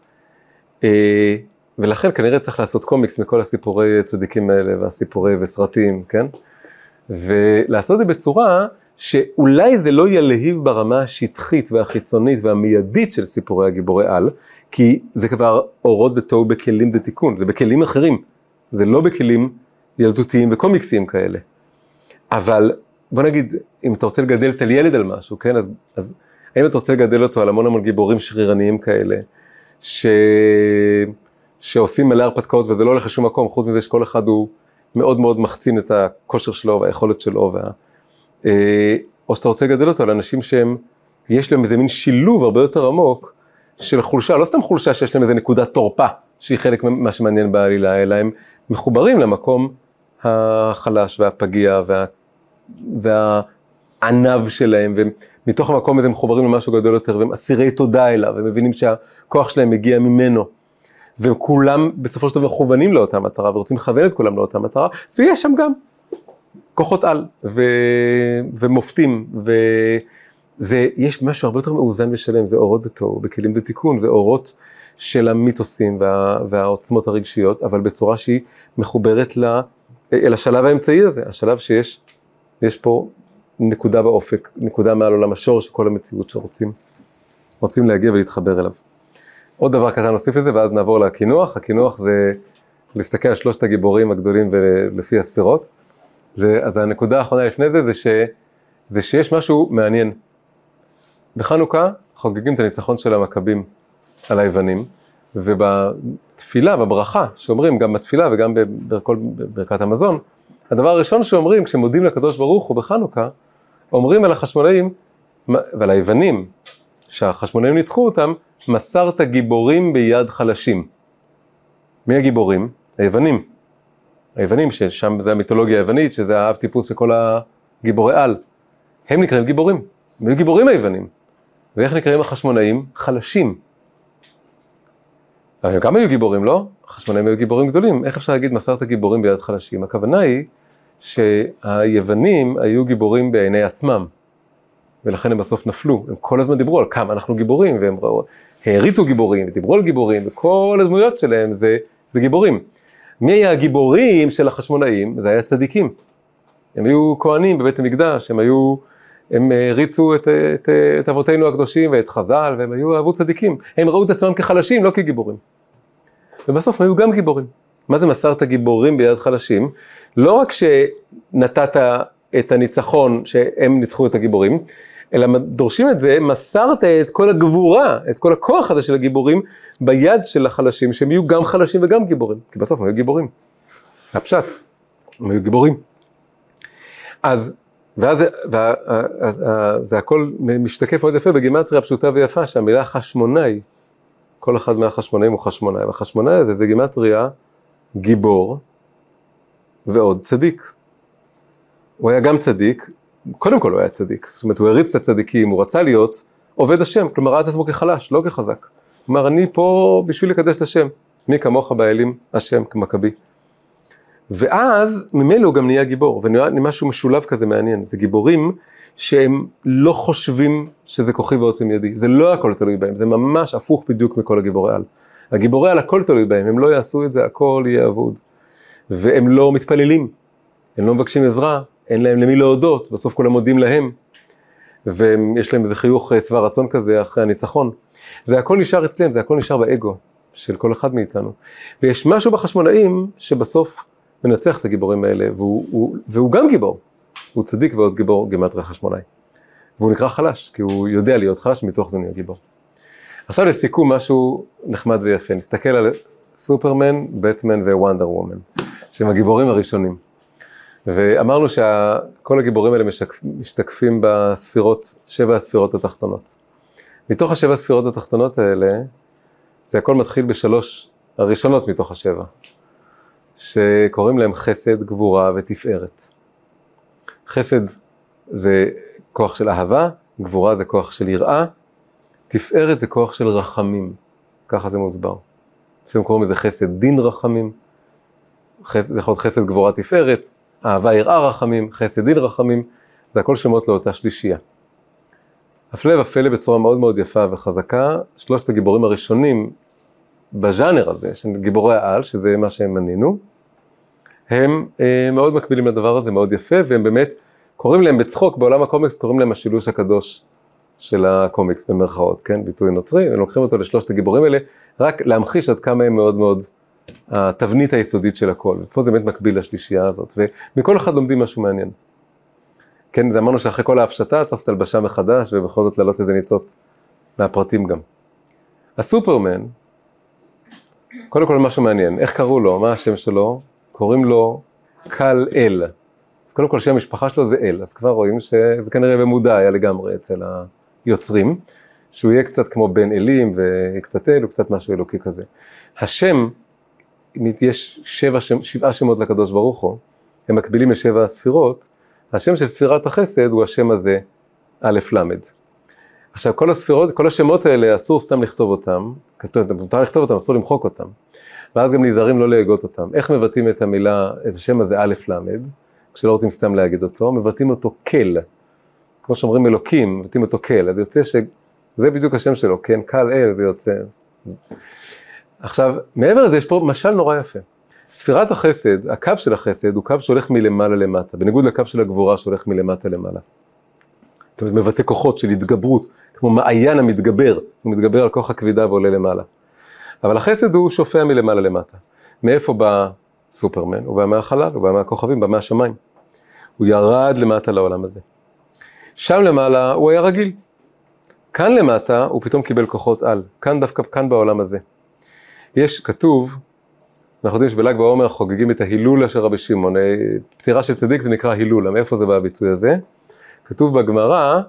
אה, ולכן כנראה צריך לעשות קומיקס מכל הסיפורי צדיקים האלה והסיפורי וסרטים, כן? ולעשות את זה בצורה שאולי זה לא ילהיב ברמה השטחית והחיצונית והמיידית של סיפורי הגיבורי על, כי זה כבר אורות בתוהו בכלים דתיקון, זה בכלים אחרים, זה לא בכלים ילדותיים וקומיקסיים כאלה. אבל בוא נגיד, אם אתה רוצה לגדל את הילד על משהו, כן, אז, אז האם אתה רוצה לגדל אותו על המון המון גיבורים שרירניים כאלה, ש... שעושים מלא הרפתקאות וזה לא הולך לשום מקום, חוץ מזה שכל אחד הוא מאוד מאוד מחצין את הכושר שלו והיכולת שלו, וה... אה, או שאתה רוצה לגדל אותו על אנשים שהם, יש להם איזה מין שילוב הרבה יותר עמוק של חולשה, לא סתם חולשה שיש להם איזה נקודת תורפה, שהיא חלק ממה שמעניין בעלילה, אלא הם מחוברים למקום החלש והפגיע וה... והענב שלהם, ומתוך המקום הזה מחוברים למשהו גדול יותר, והם אסירי תודה אליו, ומבינים שהכוח שלהם מגיע ממנו. וכולם בסופו של דבר מכוונים לאותה מטרה, ורוצים לכוון את כולם לאותה מטרה, ויש שם גם כוחות על, ו... ומופתים, ויש משהו הרבה יותר מאוזן ושלם, זה אורות דתו, בכלים דתיקון, זה אורות של המיתוסים וה... והעוצמות הרגשיות, אבל בצורה שהיא מחוברת ל... אל השלב האמצעי הזה, השלב שיש יש פה נקודה באופק, נקודה מעל עולם השור של כל המציאות שרוצים רוצים להגיע ולהתחבר אליו. עוד דבר קטן נוסיף לזה ואז נעבור לקינוח, הקינוח זה להסתכל על שלושת הגיבורים הגדולים ולפי הספירות. אז הנקודה האחרונה לפני זה, זה, ש, זה שיש משהו מעניין. בחנוכה חוגגים את הניצחון של המכבים על היוונים, ובתפילה, בברכה, שאומרים גם בתפילה וגם בכל ברכת המזון, הדבר הראשון שאומרים כשמודים לקדוש ברוך הוא בחנוכה, אומרים על החשמונאים ועל היוונים, שהחשמונאים ניצחו אותם, מסרת גיבורים ביד חלשים. מי הגיבורים? היוונים. היוונים, ששם זה המיתולוגיה היוונית, שזה האב טיפוס של כל הגיבורי על. הם נקראים גיבורים, הם גיבורים היוונים. ואיך נקראים החשמונאים? חלשים. אבל הם גם היו גיבורים, לא? החשמונאים היו גיבורים גדולים. איך אפשר להגיד מסרת גיבורים ביד חלשים? הכוונה היא שהיוונים היו גיבורים בעיני עצמם. ולכן הם בסוף נפלו. הם כל הזמן דיברו על כמה אנחנו גיבורים, והם העריצו גיבורים, ודיברו על גיבורים, וכל הדמויות שלהם זה, זה גיבורים. מי היה הגיבורים של החשמונאים? זה היה צדיקים. הם היו כהנים בבית המקדש, הם היו, הם העריצו את, את, את אבותינו הקדושים ואת חז"ל, והם היו אהבו צדיקים. הם ראו את עצמם כחלשים, לא כגיבורים. ובסוף הם היו גם גיבורים. מה זה מסרת גיבורים ביד חלשים? לא רק שנתת את הניצחון שהם ניצחו את הגיבורים, אלא דורשים את זה, מסרת את כל הגבורה, את כל הכוח הזה של הגיבורים ביד של החלשים, שהם יהיו גם חלשים וגם גיבורים, כי בסוף הם היו גיבורים. הפשט, הם היו גיבורים. אז, ואז זה הכל משתקף מאוד יפה בגימטריה פשוטה ויפה, שהמילה חשמונאי, כל אחד מהחשמונאים הוא חשמונאי, והחשמונאי הזה זה גימטריה גיבור ועוד צדיק. הוא היה גם צדיק, קודם כל הוא היה צדיק, זאת אומרת הוא הריץ את הצדיקים, הוא רצה להיות עובד השם, כלומר ראה את עצמו כחלש, לא כחזק. אמר אני פה בשביל לקדש את השם, מי כמוך באלים השם כמכבי. ואז ממילא הוא גם נהיה גיבור, ונהיה משהו משולב כזה מעניין, זה גיבורים שהם לא חושבים שזה כוחי ועוצם ידי, זה לא הכל תלוי בהם, זה ממש הפוך בדיוק מכל הגיבורי על. הגיבורי על הכל תלוי בהם, הם לא יעשו את זה, הכל יהיה אבוד. והם לא מתפללים, הם לא מבקשים עזרה, אין להם למי להודות, בסוף כולם מודים להם. ויש להם איזה חיוך אה, שבע רצון כזה אחרי הניצחון. זה הכל נשאר אצלם, זה הכל נשאר באגו של כל אחד מאיתנו. ויש משהו בחשמונאים שבסוף מנצח את הגיבורים האלה, והוא, הוא, והוא גם גיבור. הוא צדיק ועוד גיבור גימטרי חשמונאי. והוא נקרא חלש, כי הוא יודע להיות חלש, מתוך זה נהיה גיבור. עכשיו לסיכום משהו נחמד ויפה, נסתכל על סופרמן, בטמן ווונדר וומן, שהם הגיבורים הראשונים. ואמרנו שכל הגיבורים האלה משקפ, משתקפים בספירות, שבע הספירות התחתונות. מתוך השבע הספירות התחתונות האלה, זה הכל מתחיל בשלוש הראשונות מתוך השבע, שקוראים להם חסד, גבורה ותפארת. חסד זה כוח של אהבה, גבורה זה כוח של יראה, תפארת זה כוח של רחמים, ככה זה מוסבר. לפעמים קוראים לזה חסד דין רחמים, זה יכול להיות חסד גבורה תפארת, אהבה יראה רחמים, חסד דין רחמים, זה הכל שמות לאותה שלישייה. הפלא ופלא בצורה מאוד מאוד יפה וחזקה, שלושת הגיבורים הראשונים בז'אנר הזה, של גיבורי העל, שזה מה שהם מנינו, הם אה, מאוד מקבילים לדבר הזה, מאוד יפה, והם באמת, קוראים להם בצחוק, בעולם הקומיקס קוראים להם השילוש הקדוש של הקומיקס במרכאות, כן, ביטוי נוצרי, הם לוקחים אותו לשלושת הגיבורים האלה, רק להמחיש עד כמה הם מאוד מאוד התבנית היסודית של הכל, ופה זה באמת מקביל לשלישייה הזאת, ומכל אחד לומדים משהו מעניין. כן, זה אמרנו שאחרי כל ההפשטה צריך לעשות הלבשה מחדש, ובכל זאת להעלות איזה ניצוץ מהפרטים גם. הסופרמן, קודם כל משהו מעניין, איך קראו לו, מה השם שלו? קוראים לו קל אל. אז קודם כל שם המשפחה שלו זה אל, אז כבר רואים שזה כנראה במודע היה לגמרי אצל היוצרים, שהוא יהיה קצת כמו בן אלים וקצת אל, וקצת משהו אלוקי כזה. השם, יש שבע, שבעה שמות לקדוש ברוך הוא, הם מקבילים לשבע הספירות, השם של ספירת החסד הוא השם הזה, א' ל'. עכשיו כל הספירות, כל השמות האלה אסור סתם לכתוב אותם, מותר לכתוב אותם, אסור למחוק אותם. ואז גם נזהרים לא להגות אותם. איך מבטאים את המילה, את השם הזה א' ל', כשלא רוצים סתם להגיד אותו, מבטאים אותו כל. כמו שאומרים אלוקים, מבטאים אותו כל, אז יוצא שזה בדיוק השם שלו, כן, קל אל, זה יוצא. עכשיו, מעבר לזה יש פה משל נורא יפה. ספירת החסד, הקו של החסד הוא קו שהולך מלמעלה למטה, בניגוד לקו של הגבורה שהולך מלמטה למעלה. זאת אומרת, מבטא כוחות של התגברות, כמו מעיין המתגבר, הוא מתגבר על כוח הכבידה ועולה למעלה. אבל החסד הוא שופע מלמעלה למטה. מאיפה בא סופרמן? הוא בא מהחלל, הוא בא מהכוכבים, בא מהשמיים. הוא ירד למטה לעולם הזה. שם למעלה הוא היה רגיל. כאן למטה הוא פתאום קיבל כוחות על, כאן דווקא, כאן בעולם הזה. יש, כתוב, אנחנו יודעים שבל"ג בעומר חוגגים את ההילולה של רבי שמעון, אה, פטירה של צדיק זה נקרא הילולה, מאיפה זה בא הביטוי הזה? כתוב בגמרא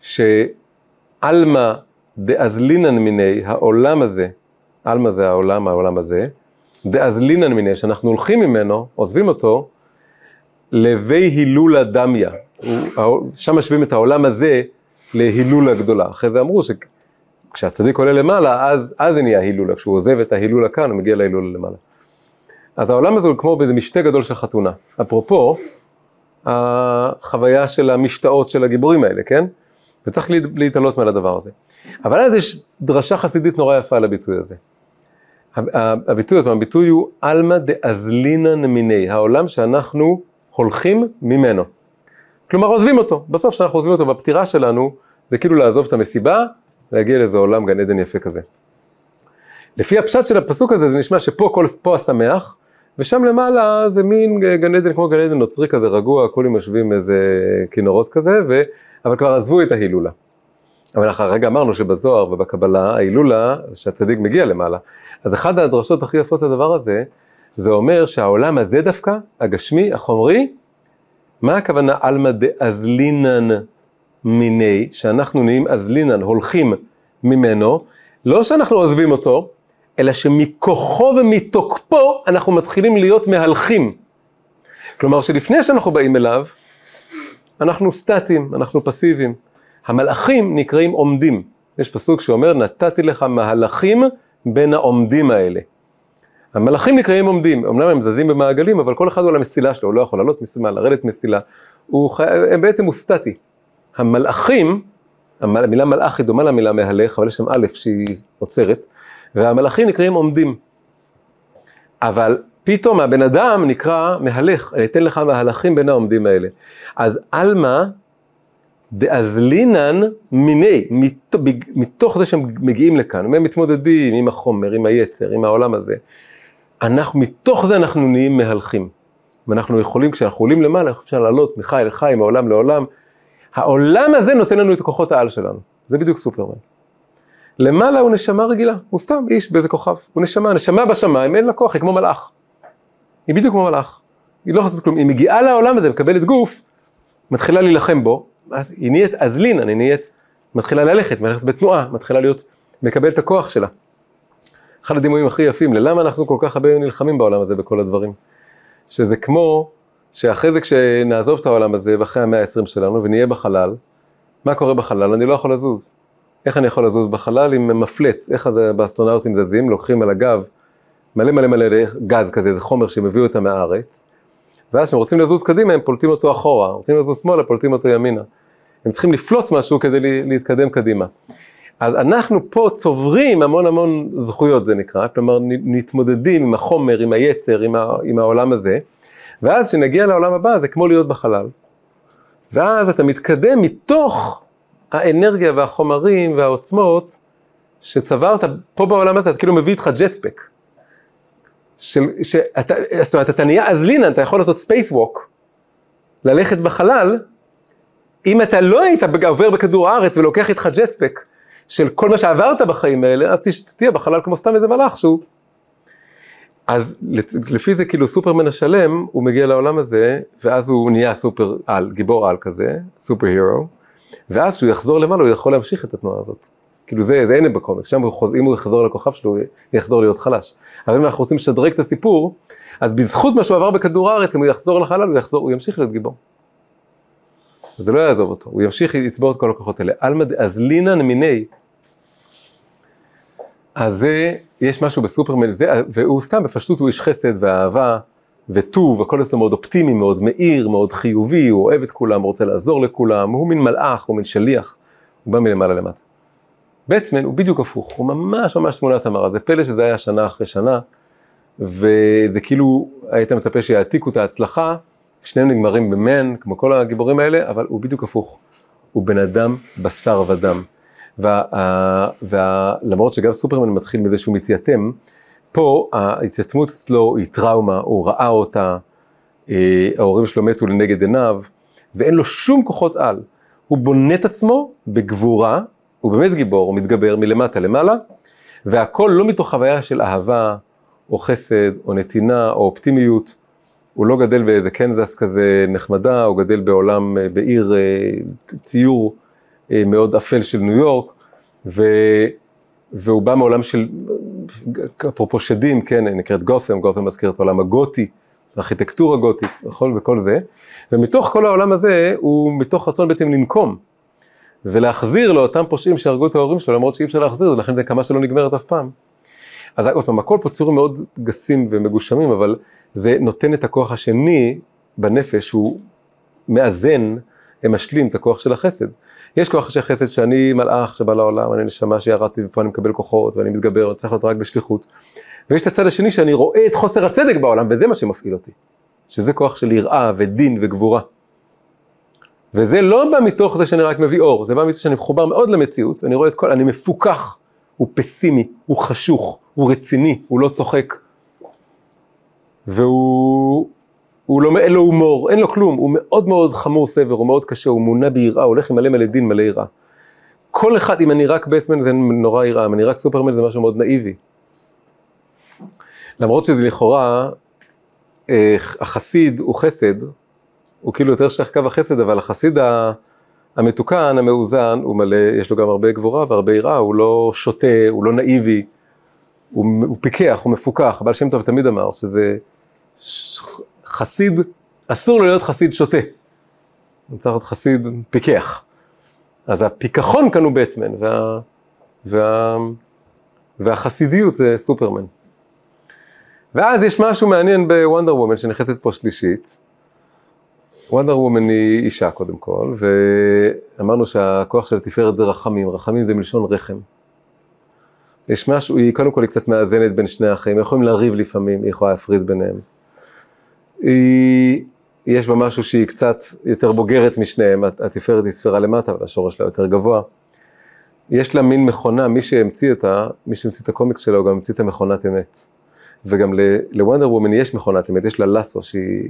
שעלמא דאזלינן מיני העולם הזה, עלמא זה העולם, העולם הזה, דאזלינן מיני, שאנחנו הולכים ממנו, עוזבים אותו, לבי הילולה דמיה, שם משווים את העולם הזה להילולה גדולה, אחרי זה אמרו שכשהצדיק עולה למעלה, אז, אז זה נהיה הילולה, כשהוא עוזב את ההילולה כאן, הוא מגיע להילולה למעלה. אז העולם הזה הוא כמו באיזה משתה גדול של חתונה. אפרופו, החוויה של המשתאות של הגיבורים האלה, כן? וצריך להתעלות מעל הדבר הזה. אבל אז יש דרשה חסידית נורא יפה על הביטוי הזה. הביטוי, הביטוי הוא עלמא דאזלינן מיני, העולם שאנחנו הולכים ממנו. כלומר עוזבים אותו, בסוף כשאנחנו עוזבים אותו בפטירה שלנו, זה כאילו לעזוב את המסיבה, להגיע לאיזה עולם גן עדן יפה כזה. לפי הפשט של הפסוק הזה זה נשמע שפה כל, פה השמח, ושם למעלה זה מין גן עדן כמו גן עדן נוצרי כזה רגוע, כולם יושבים איזה כינורות כזה, ו... אבל כבר עזבו את ההילולה. אבל אנחנו הרגע אמרנו שבזוהר ובקבלה, ההילולה, שהצדיק מגיע למעלה. אז אחת הדרשות הכי יפות לדבר הזה, זה אומר שהעולם הזה דווקא, הגשמי, החומרי, מה הכוונה עלמא דאזלינן מיני, שאנחנו נהיים אזלינן, הולכים ממנו, לא שאנחנו עוזבים אותו, אלא שמכוחו ומתוקפו אנחנו מתחילים להיות מהלכים. כלומר שלפני שאנחנו באים אליו, אנחנו סטטיים, אנחנו פסיביים. המלאכים נקראים עומדים. יש פסוק שאומר, נתתי לך מהלכים בין העומדים האלה. המלאכים נקראים עומדים, אמנם הם זזים במעגלים, אבל כל אחד הוא על המסילה שלו, הוא לא יכול לעלות מסילה, לרדת מסילה, הוא חי... הם בעצם הוא סטטי. המלאכים, המילה מלאך היא דומה למילה מהלך, אבל יש שם א' שהיא עוצרת, והמלאכים נקראים עומדים. אבל פתאום הבן אדם נקרא מהלך, אני אתן לך מהלכים בין העומדים האלה. אז עלמא דאזלינן מיני, מתוך זה שהם מגיעים לכאן, הם מתמודדים עם החומר, עם היצר, עם העולם הזה. אנחנו, מתוך זה אנחנו נהיים מהלכים. ואנחנו יכולים, כשאנחנו עולים למעלה, אפשר לעלות מחי לחי, מעולם לעולם. העולם הזה נותן לנו את כוחות העל שלנו. זה בדיוק סופרמן. למעלה הוא נשמה רגילה, הוא סתם איש באיזה כוכב, הוא נשמה, נשמה בשמיים, אין לה כוח, היא כמו מלאך. היא בדיוק כמו מלאך. היא לא יכולה לעשות כלום, היא מגיעה לעולם הזה, מקבלת גוף, מתחילה להילחם בו, אז היא נהיית אזלין, אני נהיית, מתחילה ללכת, מלכת בתנועה, מתחילה להיות, מקבל את הכוח שלה. אחד הדימויים הכי יפים, ללמה אנחנו כל כך הרבה נלחמים בעולם הזה בכל הדברים. שזה כמו שאחרי זה כשנעזוב את העולם הזה, ואחרי המאה ה-20 שלנו, ונהיה בחלל, מה קורה בחלל? אני לא יכול לזוז. איך אני יכול לזוז בחלל עם מפלט? איך זה באסטרונאוטים זזים? לוקחים על הגב מלא מלא מלא גז כזה, זה חומר שהם הביאו אותם מהארץ, ואז כשהם רוצים לזוז קדימה הם פולטים אותו אחורה, רוצים לזוז שמאלה פולטים אותו ימינה. הם צריכים לפלוט משהו כדי להתקדם קדימה. אז אנחנו פה צוברים המון המון זכויות זה נקרא, כלומר מתמודדים עם החומר, עם היצר, עם, ה, עם העולם הזה, ואז כשנגיע לעולם הבא זה כמו להיות בחלל. ואז אתה מתקדם מתוך האנרגיה והחומרים והעוצמות שצברת פה בעולם הזה, אתה כאילו מביא איתך jetpack. זאת אומרת, אתה נהיה אזלינן, אתה יכול לעשות space walk, ללכת בחלל, אם אתה לא היית עובר בכדור הארץ ולוקח איתך ג'טפק של כל מה שעברת בחיים האלה, אז תהיה בחלל כמו סתם איזה מלאך שהוא. אז לפי זה כאילו סופרמן השלם, הוא מגיע לעולם הזה, ואז הוא נהיה סופר על, גיבור על כזה, סופר הירו, ואז כשהוא יחזור למעלה הוא יכול להמשיך את התנועה הזאת. כאילו זה, זה אין בקומיקס, שם הוא חוז, אם הוא יחזור לכוכב שלו, הוא יחזור להיות חלש. אבל אם אנחנו רוצים לשדרג את הסיפור, אז בזכות מה שהוא עבר בכדור הארץ, אם הוא יחזור לחלל, הוא, יחזור, הוא ימשיך להיות גיבור. זה לא יעזוב אותו, הוא ימשיך לצבור את כל הכוחות האלה. אלמד, אז לינן מיני. אז זה, יש משהו בסופרמן, זה, והוא סתם, בפשטות הוא איש חסד ואהבה וטוב, הכל אצלו מאוד אופטימי, מאוד מאיר, מאוד חיובי, הוא אוהב את כולם, רוצה לעזור לכולם, הוא מין מלאך, הוא מין שליח, הוא בא מלמעלה למטה. בטמן הוא בדיוק הפוך, הוא ממש ממש תמונת המראה, זה פלא שזה היה שנה אחרי שנה, וזה כאילו, היית מצפה שיעתיקו את ההצלחה, שניהם נגמרים במן, כמו כל הגיבורים האלה, אבל הוא בדיוק הפוך, הוא בן אדם בשר ודם. ולמרות שגם סופרמן מתחיל מזה שהוא מתייתם, פה ההתייתמות אצלו היא טראומה, הוא ראה אותה, אה, ההורים שלו מתו לנגד עיניו, ואין לו שום כוחות על. הוא בונה את עצמו בגבורה, הוא באמת גיבור, הוא מתגבר מלמטה למעלה, והכל לא מתוך חוויה של אהבה, או חסד, או נתינה, או אופטימיות. הוא לא גדל באיזה קנזס כזה נחמדה, הוא גדל בעולם, אה, בעיר אה, ציור מאוד אפל של ניו יורק, ו, והוא בא מעולם של, אפרופו שדים, כן, נקראת גות'ם, גות'ם מזכיר את העולם הגותי, ארכיטקטורה גותית, וכל, וכל זה, ומתוך כל העולם הזה, הוא מתוך רצון בעצם לנקום, ולהחזיר לאותם פושעים שהרגו את ההורים שלו, למרות שאי אפשר להחזיר, ולכן זה כמה שלא נגמרת אף פעם. אז עוד פעם, הכל פה ציורים מאוד גסים ומגושמים, אבל זה נותן את הכוח השני בנפש, שהוא מאזן, משלים את הכוח של החסד. יש כוח של חסד שאני מלאך שבא לעולם, אני נשמה שירדתי ופה אני מקבל כוחות ואני מתגבר, אני צריך להיות רק בשליחות. ויש את הצד השני שאני רואה את חוסר הצדק בעולם וזה מה שמפעיל אותי. שזה כוח של יראה ודין וגבורה. וזה לא בא מתוך זה שאני רק מביא אור, זה בא מתוך שאני מחובר מאוד למציאות, ואני רואה את כל, אני מפוכח, הוא פסימי, הוא חשוך, הוא רציני, הוא לא צוחק. והוא הוא לא, אין לו הומור, אין לו כלום, הוא מאוד מאוד חמור סבר, הוא מאוד קשה, הוא מונע ביראה, הוא הולך עם מלא מלא דין, מלא יראה. כל אחד, אם אני רק בטמן זה נורא יראה, אם אני רק סופרמן זה משהו מאוד נאיבי. למרות שזה לכאורה, אה, החסיד הוא חסד, הוא כאילו יותר שייך קו החסד, אבל החסיד המתוקן, המאוזן, הוא מלא, יש לו גם הרבה גבורה והרבה יראה, הוא לא שוטה, הוא לא נאיבי, הוא, הוא פיקח, הוא מפוקח, בעל שם טוב תמיד אמר שזה חסיד, אסור לו להיות חסיד שוטה. הוא צריך להיות חסיד פיקח. אז הפיקחון כאן הוא בטמן, וה, וה, והחסידיות זה סופרמן. ואז יש משהו מעניין בוונדר וומן שנכנסת פה שלישית. וונדר וומן היא אישה קודם כל, ואמרנו שהכוח של התפארת זה רחמים, רחמים זה מלשון רחם. יש משהו, היא קודם כל היא קצת מאזנת בין שני האחים, יכולים לריב לפעמים, היא יכולה להפריד ביניהם. היא, יש בה משהו שהיא קצת יותר בוגרת משניהם, התפארת היא ספירה למטה, אבל השורש שלה יותר גבוה. יש לה מין מכונה, מי שהמציא אותה, מי שהמציא את הקומיקס שלו, גם המציא את המכונת אמת. וגם לוונדר וומן יש מכונת אמת, יש לה לסו שהיא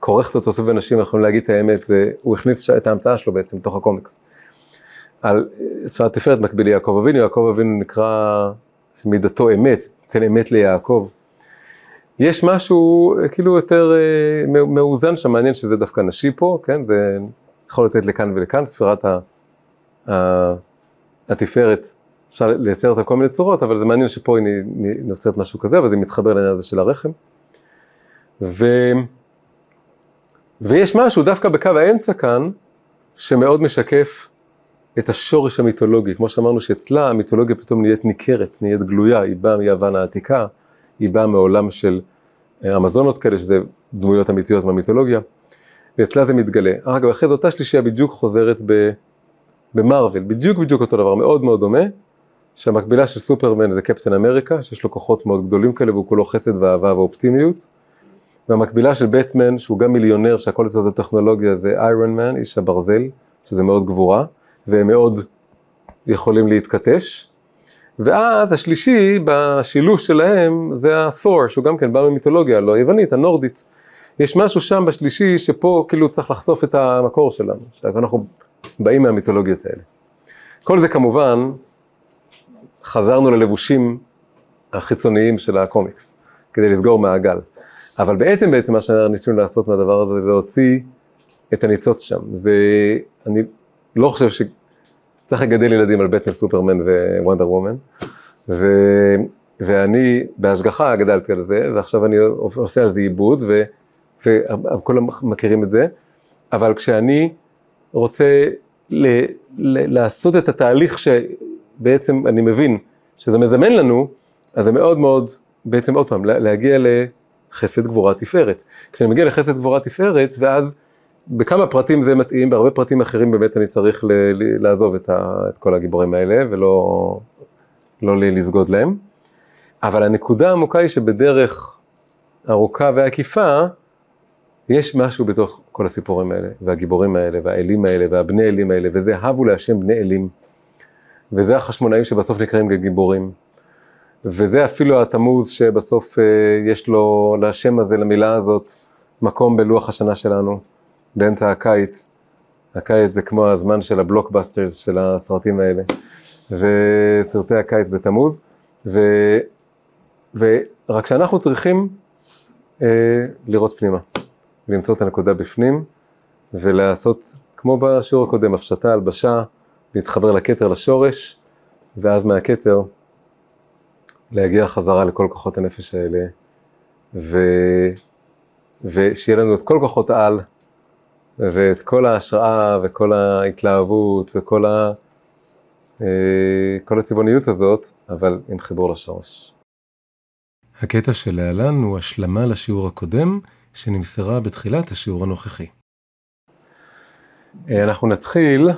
כורכת אותו סביב אנשים, יכולים להגיד את האמת, זה, הוא הכניס את ההמצאה שלו בעצם לתוך הקומיקס. על שפת תפארת מקביל ליעקב אבינו, יעקב אבינו נקרא מידתו אמת, תן אמת ליעקב. יש משהו אה, כאילו יותר אה, מאוזן שם, מעניין שזה דווקא נשי פה, כן, זה יכול לתת לכאן ולכאן, ספירת התפארת, אפשר לייצר אותה כל מיני צורות, אבל זה מעניין שפה היא נוצרת משהו כזה, אבל זה מתחבר לעניין הזה של הרחם. ו... ויש משהו דווקא בקו האמצע כאן, שמאוד משקף את השורש המיתולוגי, כמו שאמרנו שאצלה המיתולוגיה פתאום נהיית ניכרת, נהיית גלויה, היא באה מיוון העתיקה, היא באה מעולם של אה, אמזונות כאלה, שזה דמויות אמיתיות מהמיתולוגיה, ואצלה זה מתגלה. אגב, אחרי זה אותה שלישייה בדיוק חוזרת במרוויל, בדיוק בדיוק אותו דבר, מאוד מאוד דומה, שהמקבילה של סופרמן זה קפטן אמריקה, שיש לו כוחות מאוד גדולים כאלה והוא כולו חסד ואהבה ואופטימיות, והמקבילה של בטמן, שהוא גם מיליונר, שהכל אצלו זה טכנולוגיה, זה איירון מן, איש הברזל, שזה מאוד גבורה, והם מאוד יכולים להתכתש. ואז השלישי בשילוש שלהם זה ה-Thor, שהוא גם כן בא ממיתולוגיה לא היוונית, הנורדית. יש משהו שם בשלישי שפה כאילו צריך לחשוף את המקור שלנו, שאנחנו באים מהמיתולוגיות האלה. כל זה כמובן, חזרנו ללבושים החיצוניים של הקומיקס, כדי לסגור מעגל. אבל בעצם בעצם מה שניסינו לעשות מהדבר הזה זה להוציא את הניצוץ שם. זה, אני לא חושב שצריך לגדל ילדים על בטן סופרמן ווונדר וומן, ו, ואני בהשגחה גדלתי על זה, ועכשיו אני עושה על זה עיבוד, ו, וכולם מכירים את זה, אבל כשאני רוצה ל, ל, לעשות את התהליך שבעצם אני מבין שזה מזמן לנו, אז זה מאוד מאוד, בעצם עוד פעם, להגיע לחסד גבורה תפארת. כשאני מגיע לחסד גבורה תפארת, ואז בכמה פרטים זה מתאים, בהרבה פרטים אחרים באמת אני צריך ל, ל, לעזוב את, ה, את כל הגיבורים האלה, ולא לא לסגוד להם. אבל הנקודה העמוקה היא שבדרך ארוכה ועקיפה, יש משהו בתוך כל הסיפורים האלה, והגיבורים האלה, והאלים האלה, והבני אלים האלה, וזה הבו להשם בני אלים. וזה החשמונאים שבסוף נקראים גיבורים. וזה אפילו התמוז שבסוף אה, יש לו, לשם הזה, למילה הזאת, מקום בלוח השנה שלנו, באמצע הקיץ. הקיץ זה כמו הזמן של הבלוקבאסטרס של הסרטים האלה, וסרטי הקיץ בתמוז, ו, ורק שאנחנו צריכים אה, לראות פנימה, למצוא את הנקודה בפנים, ולעשות, כמו בשיעור הקודם, הפשטה, הלבשה, להתחבר לכתר, לשורש, ואז מהכתר להגיע חזרה לכל כוחות הנפש האלה, ו... ושיהיה לנו את כל כוחות העל, ואת כל ההשראה, וכל ההתלהבות, וכל ה... אה, כל הצבעוניות הזאת, אבל עם חיבור לשורש. הקטע שלהלן הוא השלמה לשיעור הקודם, שנמסרה בתחילת השיעור הנוכחי. אה, אנחנו נתחיל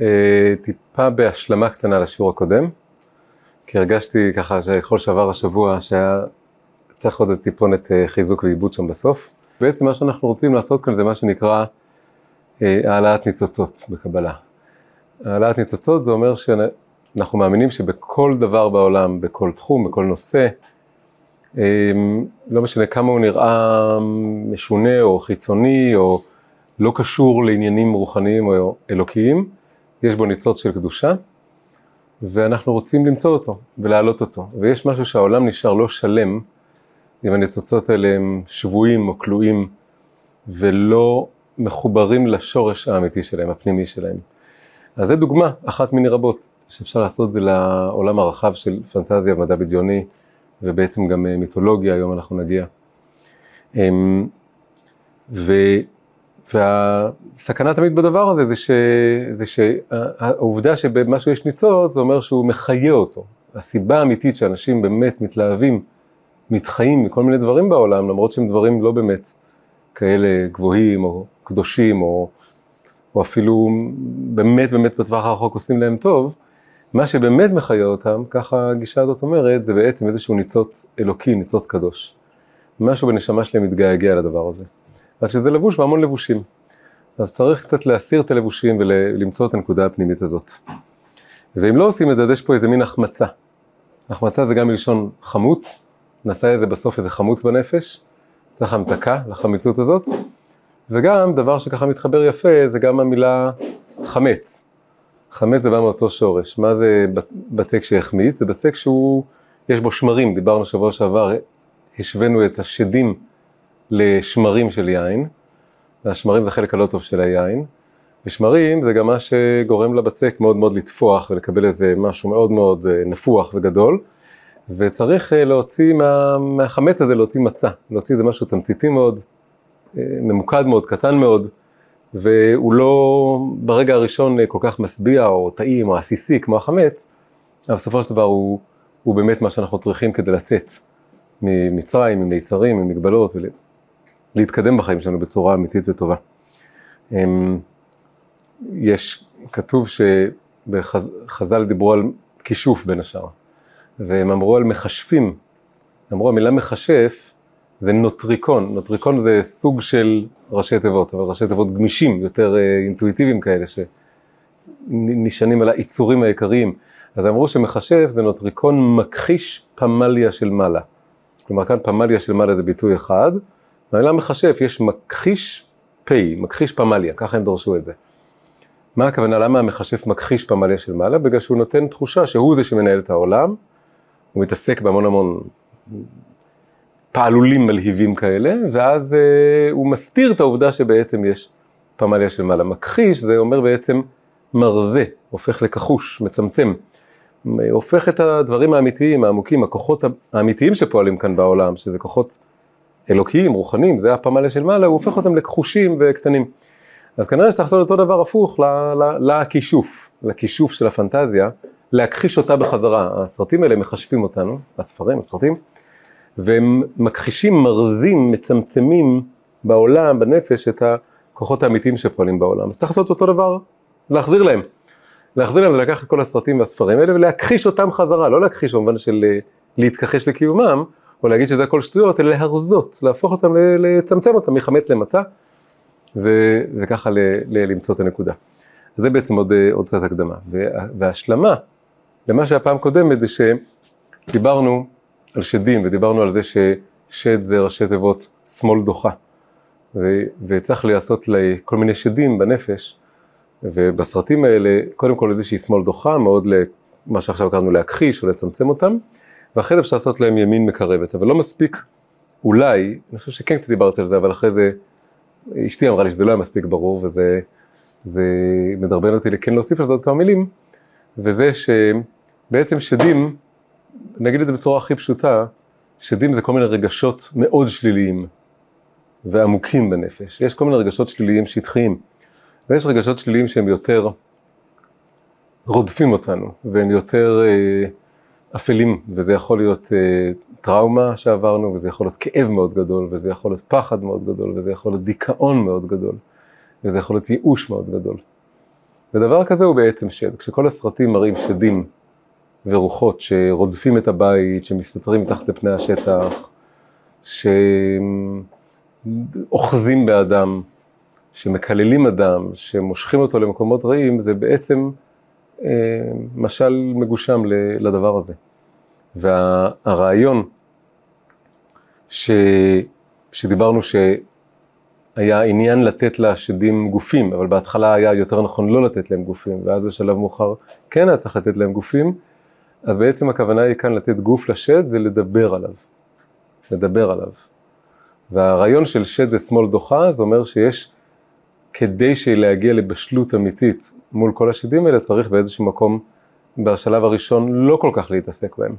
אה, טיפה בהשלמה קטנה לשיעור הקודם, כי הרגשתי ככה שכל שעבר השבוע שהיה צריך עוד טיפונת חיזוק ועיבוד שם בסוף. בעצם מה שאנחנו רוצים לעשות כאן זה מה שנקרא העלאת ניצוצות בקבלה. העלאת ניצוצות זה אומר שאנחנו מאמינים שבכל דבר בעולם, בכל תחום, בכל נושא, לא משנה כמה הוא נראה משונה או חיצוני או לא קשור לעניינים רוחניים או אלוקיים, יש בו ניצוץ של קדושה, ואנחנו רוצים למצוא אותו ולהעלות אותו. ויש משהו שהעולם נשאר לא שלם, אם הניצוצות האלה הם שבויים או כלואים, ולא מחוברים לשורש האמיתי שלהם, הפנימי שלהם. אז זו דוגמה אחת מיני רבות, שאפשר לעשות את זה לעולם הרחב של פנטזיה ומדע בדיוני, ובעצם גם מיתולוגיה, היום אנחנו נגיע. אמ, ו... והסכנה תמיד בדבר הזה זה, ש, זה שהעובדה שבמשהו יש ניצוץ, זה אומר שהוא מחיה אותו. הסיבה האמיתית שאנשים באמת מתלהבים, מתחיים מכל מיני דברים בעולם, למרות שהם דברים לא באמת כאלה גבוהים או קדושים, או, או אפילו באמת באמת בטווח הרחוק עושים להם טוב, מה שבאמת מחיה אותם, ככה הגישה הזאת אומרת, זה בעצם איזשהו ניצוץ אלוקי, ניצוץ קדוש. משהו בנשמה שלהם מתגעגע לדבר הזה. רק שזה לבוש בהמון לבושים. אז צריך קצת להסיר את הלבושים ולמצוא את הנקודה הפנימית הזאת. ואם לא עושים את זה, אז יש פה איזה מין החמצה. החמצה זה גם מלשון חמוץ, נעשה איזה בסוף איזה חמוץ בנפש, צריך המתקה לחמיצות הזאת, וגם דבר שככה מתחבר יפה זה גם המילה חמץ. חמץ זה בא מאותו שורש. מה זה בצק שהחמיץ? זה בצק שהוא, יש בו שמרים, דיברנו שבוע שעבר, השווינו את השדים לשמרים של יין, והשמרים זה חלק הלא טוב של היין, ושמרים זה גם מה שגורם לבצק מאוד מאוד לתפוח ולקבל איזה משהו מאוד מאוד אה, נפוח וגדול, וצריך אה, להוציא מה, מהחמץ הזה, להוציא מצה, להוציא איזה משהו תמציתי מאוד, אה, ממוקד מאוד, קטן מאוד, והוא לא ברגע הראשון כל כך משביע או טעים או עסיסי כמו החמץ, אבל בסופו של דבר הוא, הוא באמת מה שאנחנו צריכים כדי לצאת ממצרים, ממיצרים, ממגבלות. להתקדם בחיים שלנו בצורה אמיתית וטובה. אמ, יש, כתוב שבחז"ל דיברו על כישוף בין השאר, והם אמרו על מכשפים, אמרו המילה מכשף זה נוטריקון, נוטריקון זה סוג של ראשי תיבות, אבל ראשי תיבות גמישים, יותר אה, אינטואיטיביים כאלה, נשענים על היצורים העיקריים. אז אמרו שמכשף זה נוטריקון מכחיש פמליה של מעלה. כלומר כאן פמליה של מעלה זה ביטוי אחד, במילה מכשף יש מכחיש פ', מכחיש פמליה, ככה הם דרשו את זה. מה הכוונה, למה המכשף מכחיש פמליה של מעלה? בגלל שהוא נותן תחושה שהוא זה שמנהל את העולם, הוא מתעסק בהמון המון פעלולים מלהיבים כאלה, ואז אה, הוא מסתיר את העובדה שבעצם יש פמליה של מעלה. מכחיש זה אומר בעצם מרזה, הופך לכחוש, מצמצם. הופך את הדברים האמיתיים, העמוקים, הכוחות האמיתיים שפועלים כאן בעולם, שזה כוחות אלוקיים, רוחניים, זה הפמליה של מעלה, הוא הופך אותם לכחושים וקטנים. אז כנראה לעשות אותו דבר הפוך לכישוף, לכישוף של הפנטזיה, להכחיש אותה בחזרה. הסרטים האלה מחשפים אותנו, הספרים, הסרטים, והם מכחישים, מרזים, מצמצמים בעולם, בנפש, את הכוחות האמיתיים שפועלים בעולם. אז צריך לעשות אותו דבר, להחזיר להם. להחזיר להם זה לקחת כל הסרטים והספרים האלה ולהכחיש אותם חזרה, לא להכחיש במובן של אה, להתכחש לקיומם, או להגיד שזה הכל שטויות, אלא להרזות, להפוך אותם, לצמצם אותם מחמץ למצה, ו- וככה ל- ל- למצוא את הנקודה. זה בעצם עוד, אה, עוד קצת הקדמה. וההשלמה למה שהיה פעם קודמת זה שדיברנו על שדים ודיברנו על זה ששד זה ראשי תיבות שמאל דוחה. ו- וצריך לעשות לכל מיני שדים בנפש, ובסרטים האלה, קודם כל איזושהי שמאל דוחה, מאוד למה שעכשיו קראנו להכחיש או לצמצם אותם, ואחרי זה אפשר לעשות להם ימין מקרבת, אבל לא מספיק, אולי, אני חושב שכן קצת דיברתי על זה, אבל אחרי זה, אשתי אמרה לי שזה לא היה מספיק ברור, וזה זה מדרבן אותי לכן להוסיף על זה עוד כמה מילים, וזה שבעצם שדים, נגיד את זה בצורה הכי פשוטה, שדים זה כל מיני רגשות מאוד שליליים ועמוקים בנפש. יש כל מיני רגשות שליליים שטחיים, ויש רגשות שליליים שהם יותר רודפים אותנו, והם יותר אה, אפלים, וזה יכול להיות אה, טראומה שעברנו, וזה יכול להיות כאב מאוד גדול, וזה יכול להיות פחד מאוד גדול, וזה יכול להיות דיכאון מאוד גדול, וזה יכול להיות ייאוש מאוד גדול. ודבר כזה הוא בעצם שד. כשכל הסרטים מראים שדים ורוחות שרודפים את הבית, שמסתתרים מתחת לפני השטח, שאוחזים באדם, שמקללים אדם, שמושכים אותו למקומות רעים, זה בעצם אה, משל מגושם לדבר הזה. והרעיון ש... שדיברנו שהיה עניין לתת לשדים גופים, אבל בהתחלה היה יותר נכון לא לתת להם גופים, ואז בשלב מאוחר כן היה צריך לתת להם גופים, אז בעצם הכוונה היא כאן לתת גוף לשד, זה לדבר עליו. לדבר עליו. והרעיון של שד זה שמאל דוחה, זה אומר שיש כדי להגיע לבשלות אמיתית מול כל השדים האלה, צריך באיזשהו מקום, בשלב הראשון, לא כל כך להתעסק בהם.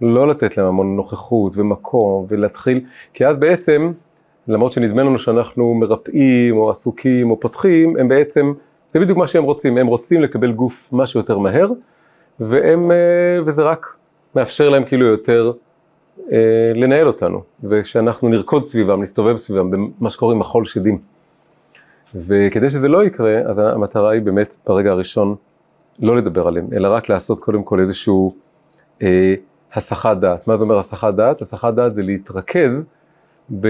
לא לתת להם המון נוכחות ומקום ולהתחיל, כי אז בעצם, למרות שנדמה לנו שאנחנו מרפאים או עסוקים או פותחים, הם בעצם, זה בדיוק מה שהם רוצים, הם רוצים לקבל גוף משהו יותר מהר, והם, אה, וזה רק מאפשר להם כאילו יותר אה, לנהל אותנו, ושאנחנו נרקוד סביבם, נסתובב סביבם, במה שקוראים מחול שדים. וכדי שזה לא יקרה, אז המטרה היא באמת ברגע הראשון לא לדבר עליהם, אלא רק לעשות קודם כל איזשהו אה, הסחת דעת. מה זה אומר הסחת דעת? הסחת דעת זה להתרכז ב,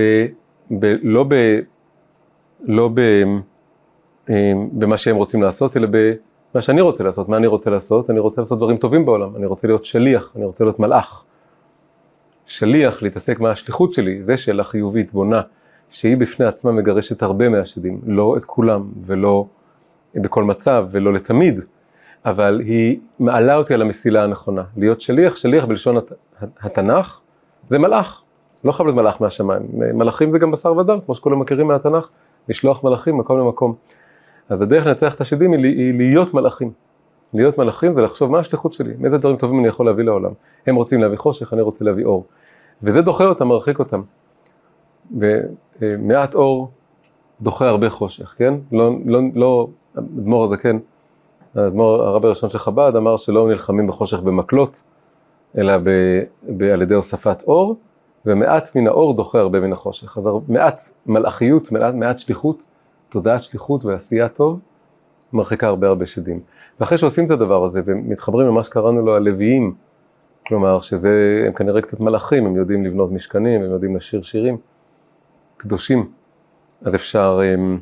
ב, לא, ב, לא ב, אה, במה שהם רוצים לעשות, אלא במה שאני רוצה לעשות. מה אני רוצה לעשות? אני רוצה לעשות דברים טובים בעולם, אני רוצה להיות שליח, אני רוצה להיות מלאך. שליח, להתעסק מה השליחות שלי, זה שאלה חיובית, בונה. שהיא בפני עצמה מגרשת הרבה מהשדים, לא את כולם ולא בכל מצב ולא לתמיד, אבל היא מעלה אותי על המסילה הנכונה. להיות שליח, שליח בלשון הת, התנ"ך, זה מלאך, לא חייב להיות מלאך מהשמיים, מלאכים זה גם בשר ודם, כמו שכולם מכירים מהתנ"ך, לשלוח מלאכים מקום למקום. אז הדרך לנצח את השדים היא, היא להיות מלאכים. להיות מלאכים זה לחשוב מה השליחות שלי, איזה דברים טובים אני יכול להביא לעולם. הם רוצים להביא חושך, אני רוצה להביא אור. וזה דוחה אותם, מרחיק אותם. ומעט אור דוחה הרבה חושך, כן? לא, לא, לא, אדמו"ר הזקן, האדמו"ר הרב הראשון של חב"ד אמר שלא נלחמים בחושך במקלות, אלא ב, ב, על ידי הוספת אור, ומעט מן האור דוחה הרבה מן החושך. אז מעט מלאכיות, מעט, מעט שליחות, תודעת שליחות ועשייה טוב, מרחיקה הרבה הרבה שדים. ואחרי שעושים את הדבר הזה ומתחברים למה שקראנו לו הלוויים, כלומר שזה, הם כנראה קצת מלאכים, הם יודעים לבנות משכנים, הם יודעים לשיר שירים. קדושים, אז אפשר, אמ,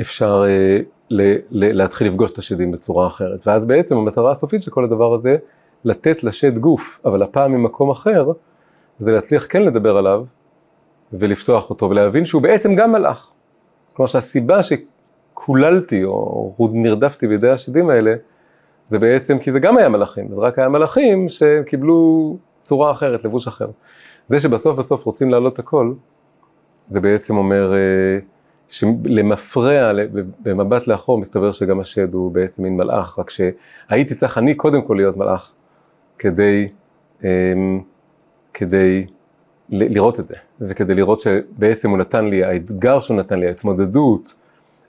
אפשר אה, ל- ל- להתחיל לפגוש את השדים בצורה אחרת. ואז בעצם המטרה הסופית של כל הדבר הזה, לתת לשד גוף, אבל הפעם ממקום אחר, זה להצליח כן לדבר עליו, ולפתוח אותו, ולהבין שהוא בעצם גם מלאך. כלומר שהסיבה שקוללתי, או נרדפתי בידי השדים האלה, זה בעצם כי זה גם היה מלאכים, זה רק היה מלאכים שקיבלו צורה אחרת, לבוש אחר. זה שבסוף בסוף רוצים להעלות הכל, זה בעצם אומר אה, שלמפרע, במבט לאחור, מסתבר שגם השד הוא בעצם מין מלאך, רק שהייתי צריך אני קודם כל להיות מלאך, כדי, אמ, כדי לראות את זה, וכדי לראות שבעצם הוא נתן לי, האתגר שהוא נתן לי, ההתמודדות,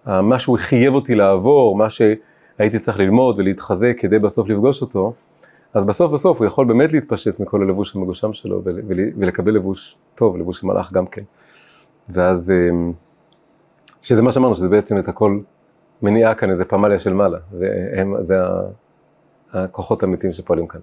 מה שהוא חייב אותי לעבור, מה שהייתי צריך ללמוד ולהתחזק כדי בסוף לפגוש אותו, אז בסוף בסוף הוא יכול באמת להתפשט מכל הלבוש המגושם שלו ולקבל לבוש טוב, לבוש של מלאך גם כן. ואז, אמ, שזה מה שאמרנו, שזה בעצם את הכל מניעה כאן איזה פמליה של מעלה, וזה הכוחות האמיתיים שפועלים כאן.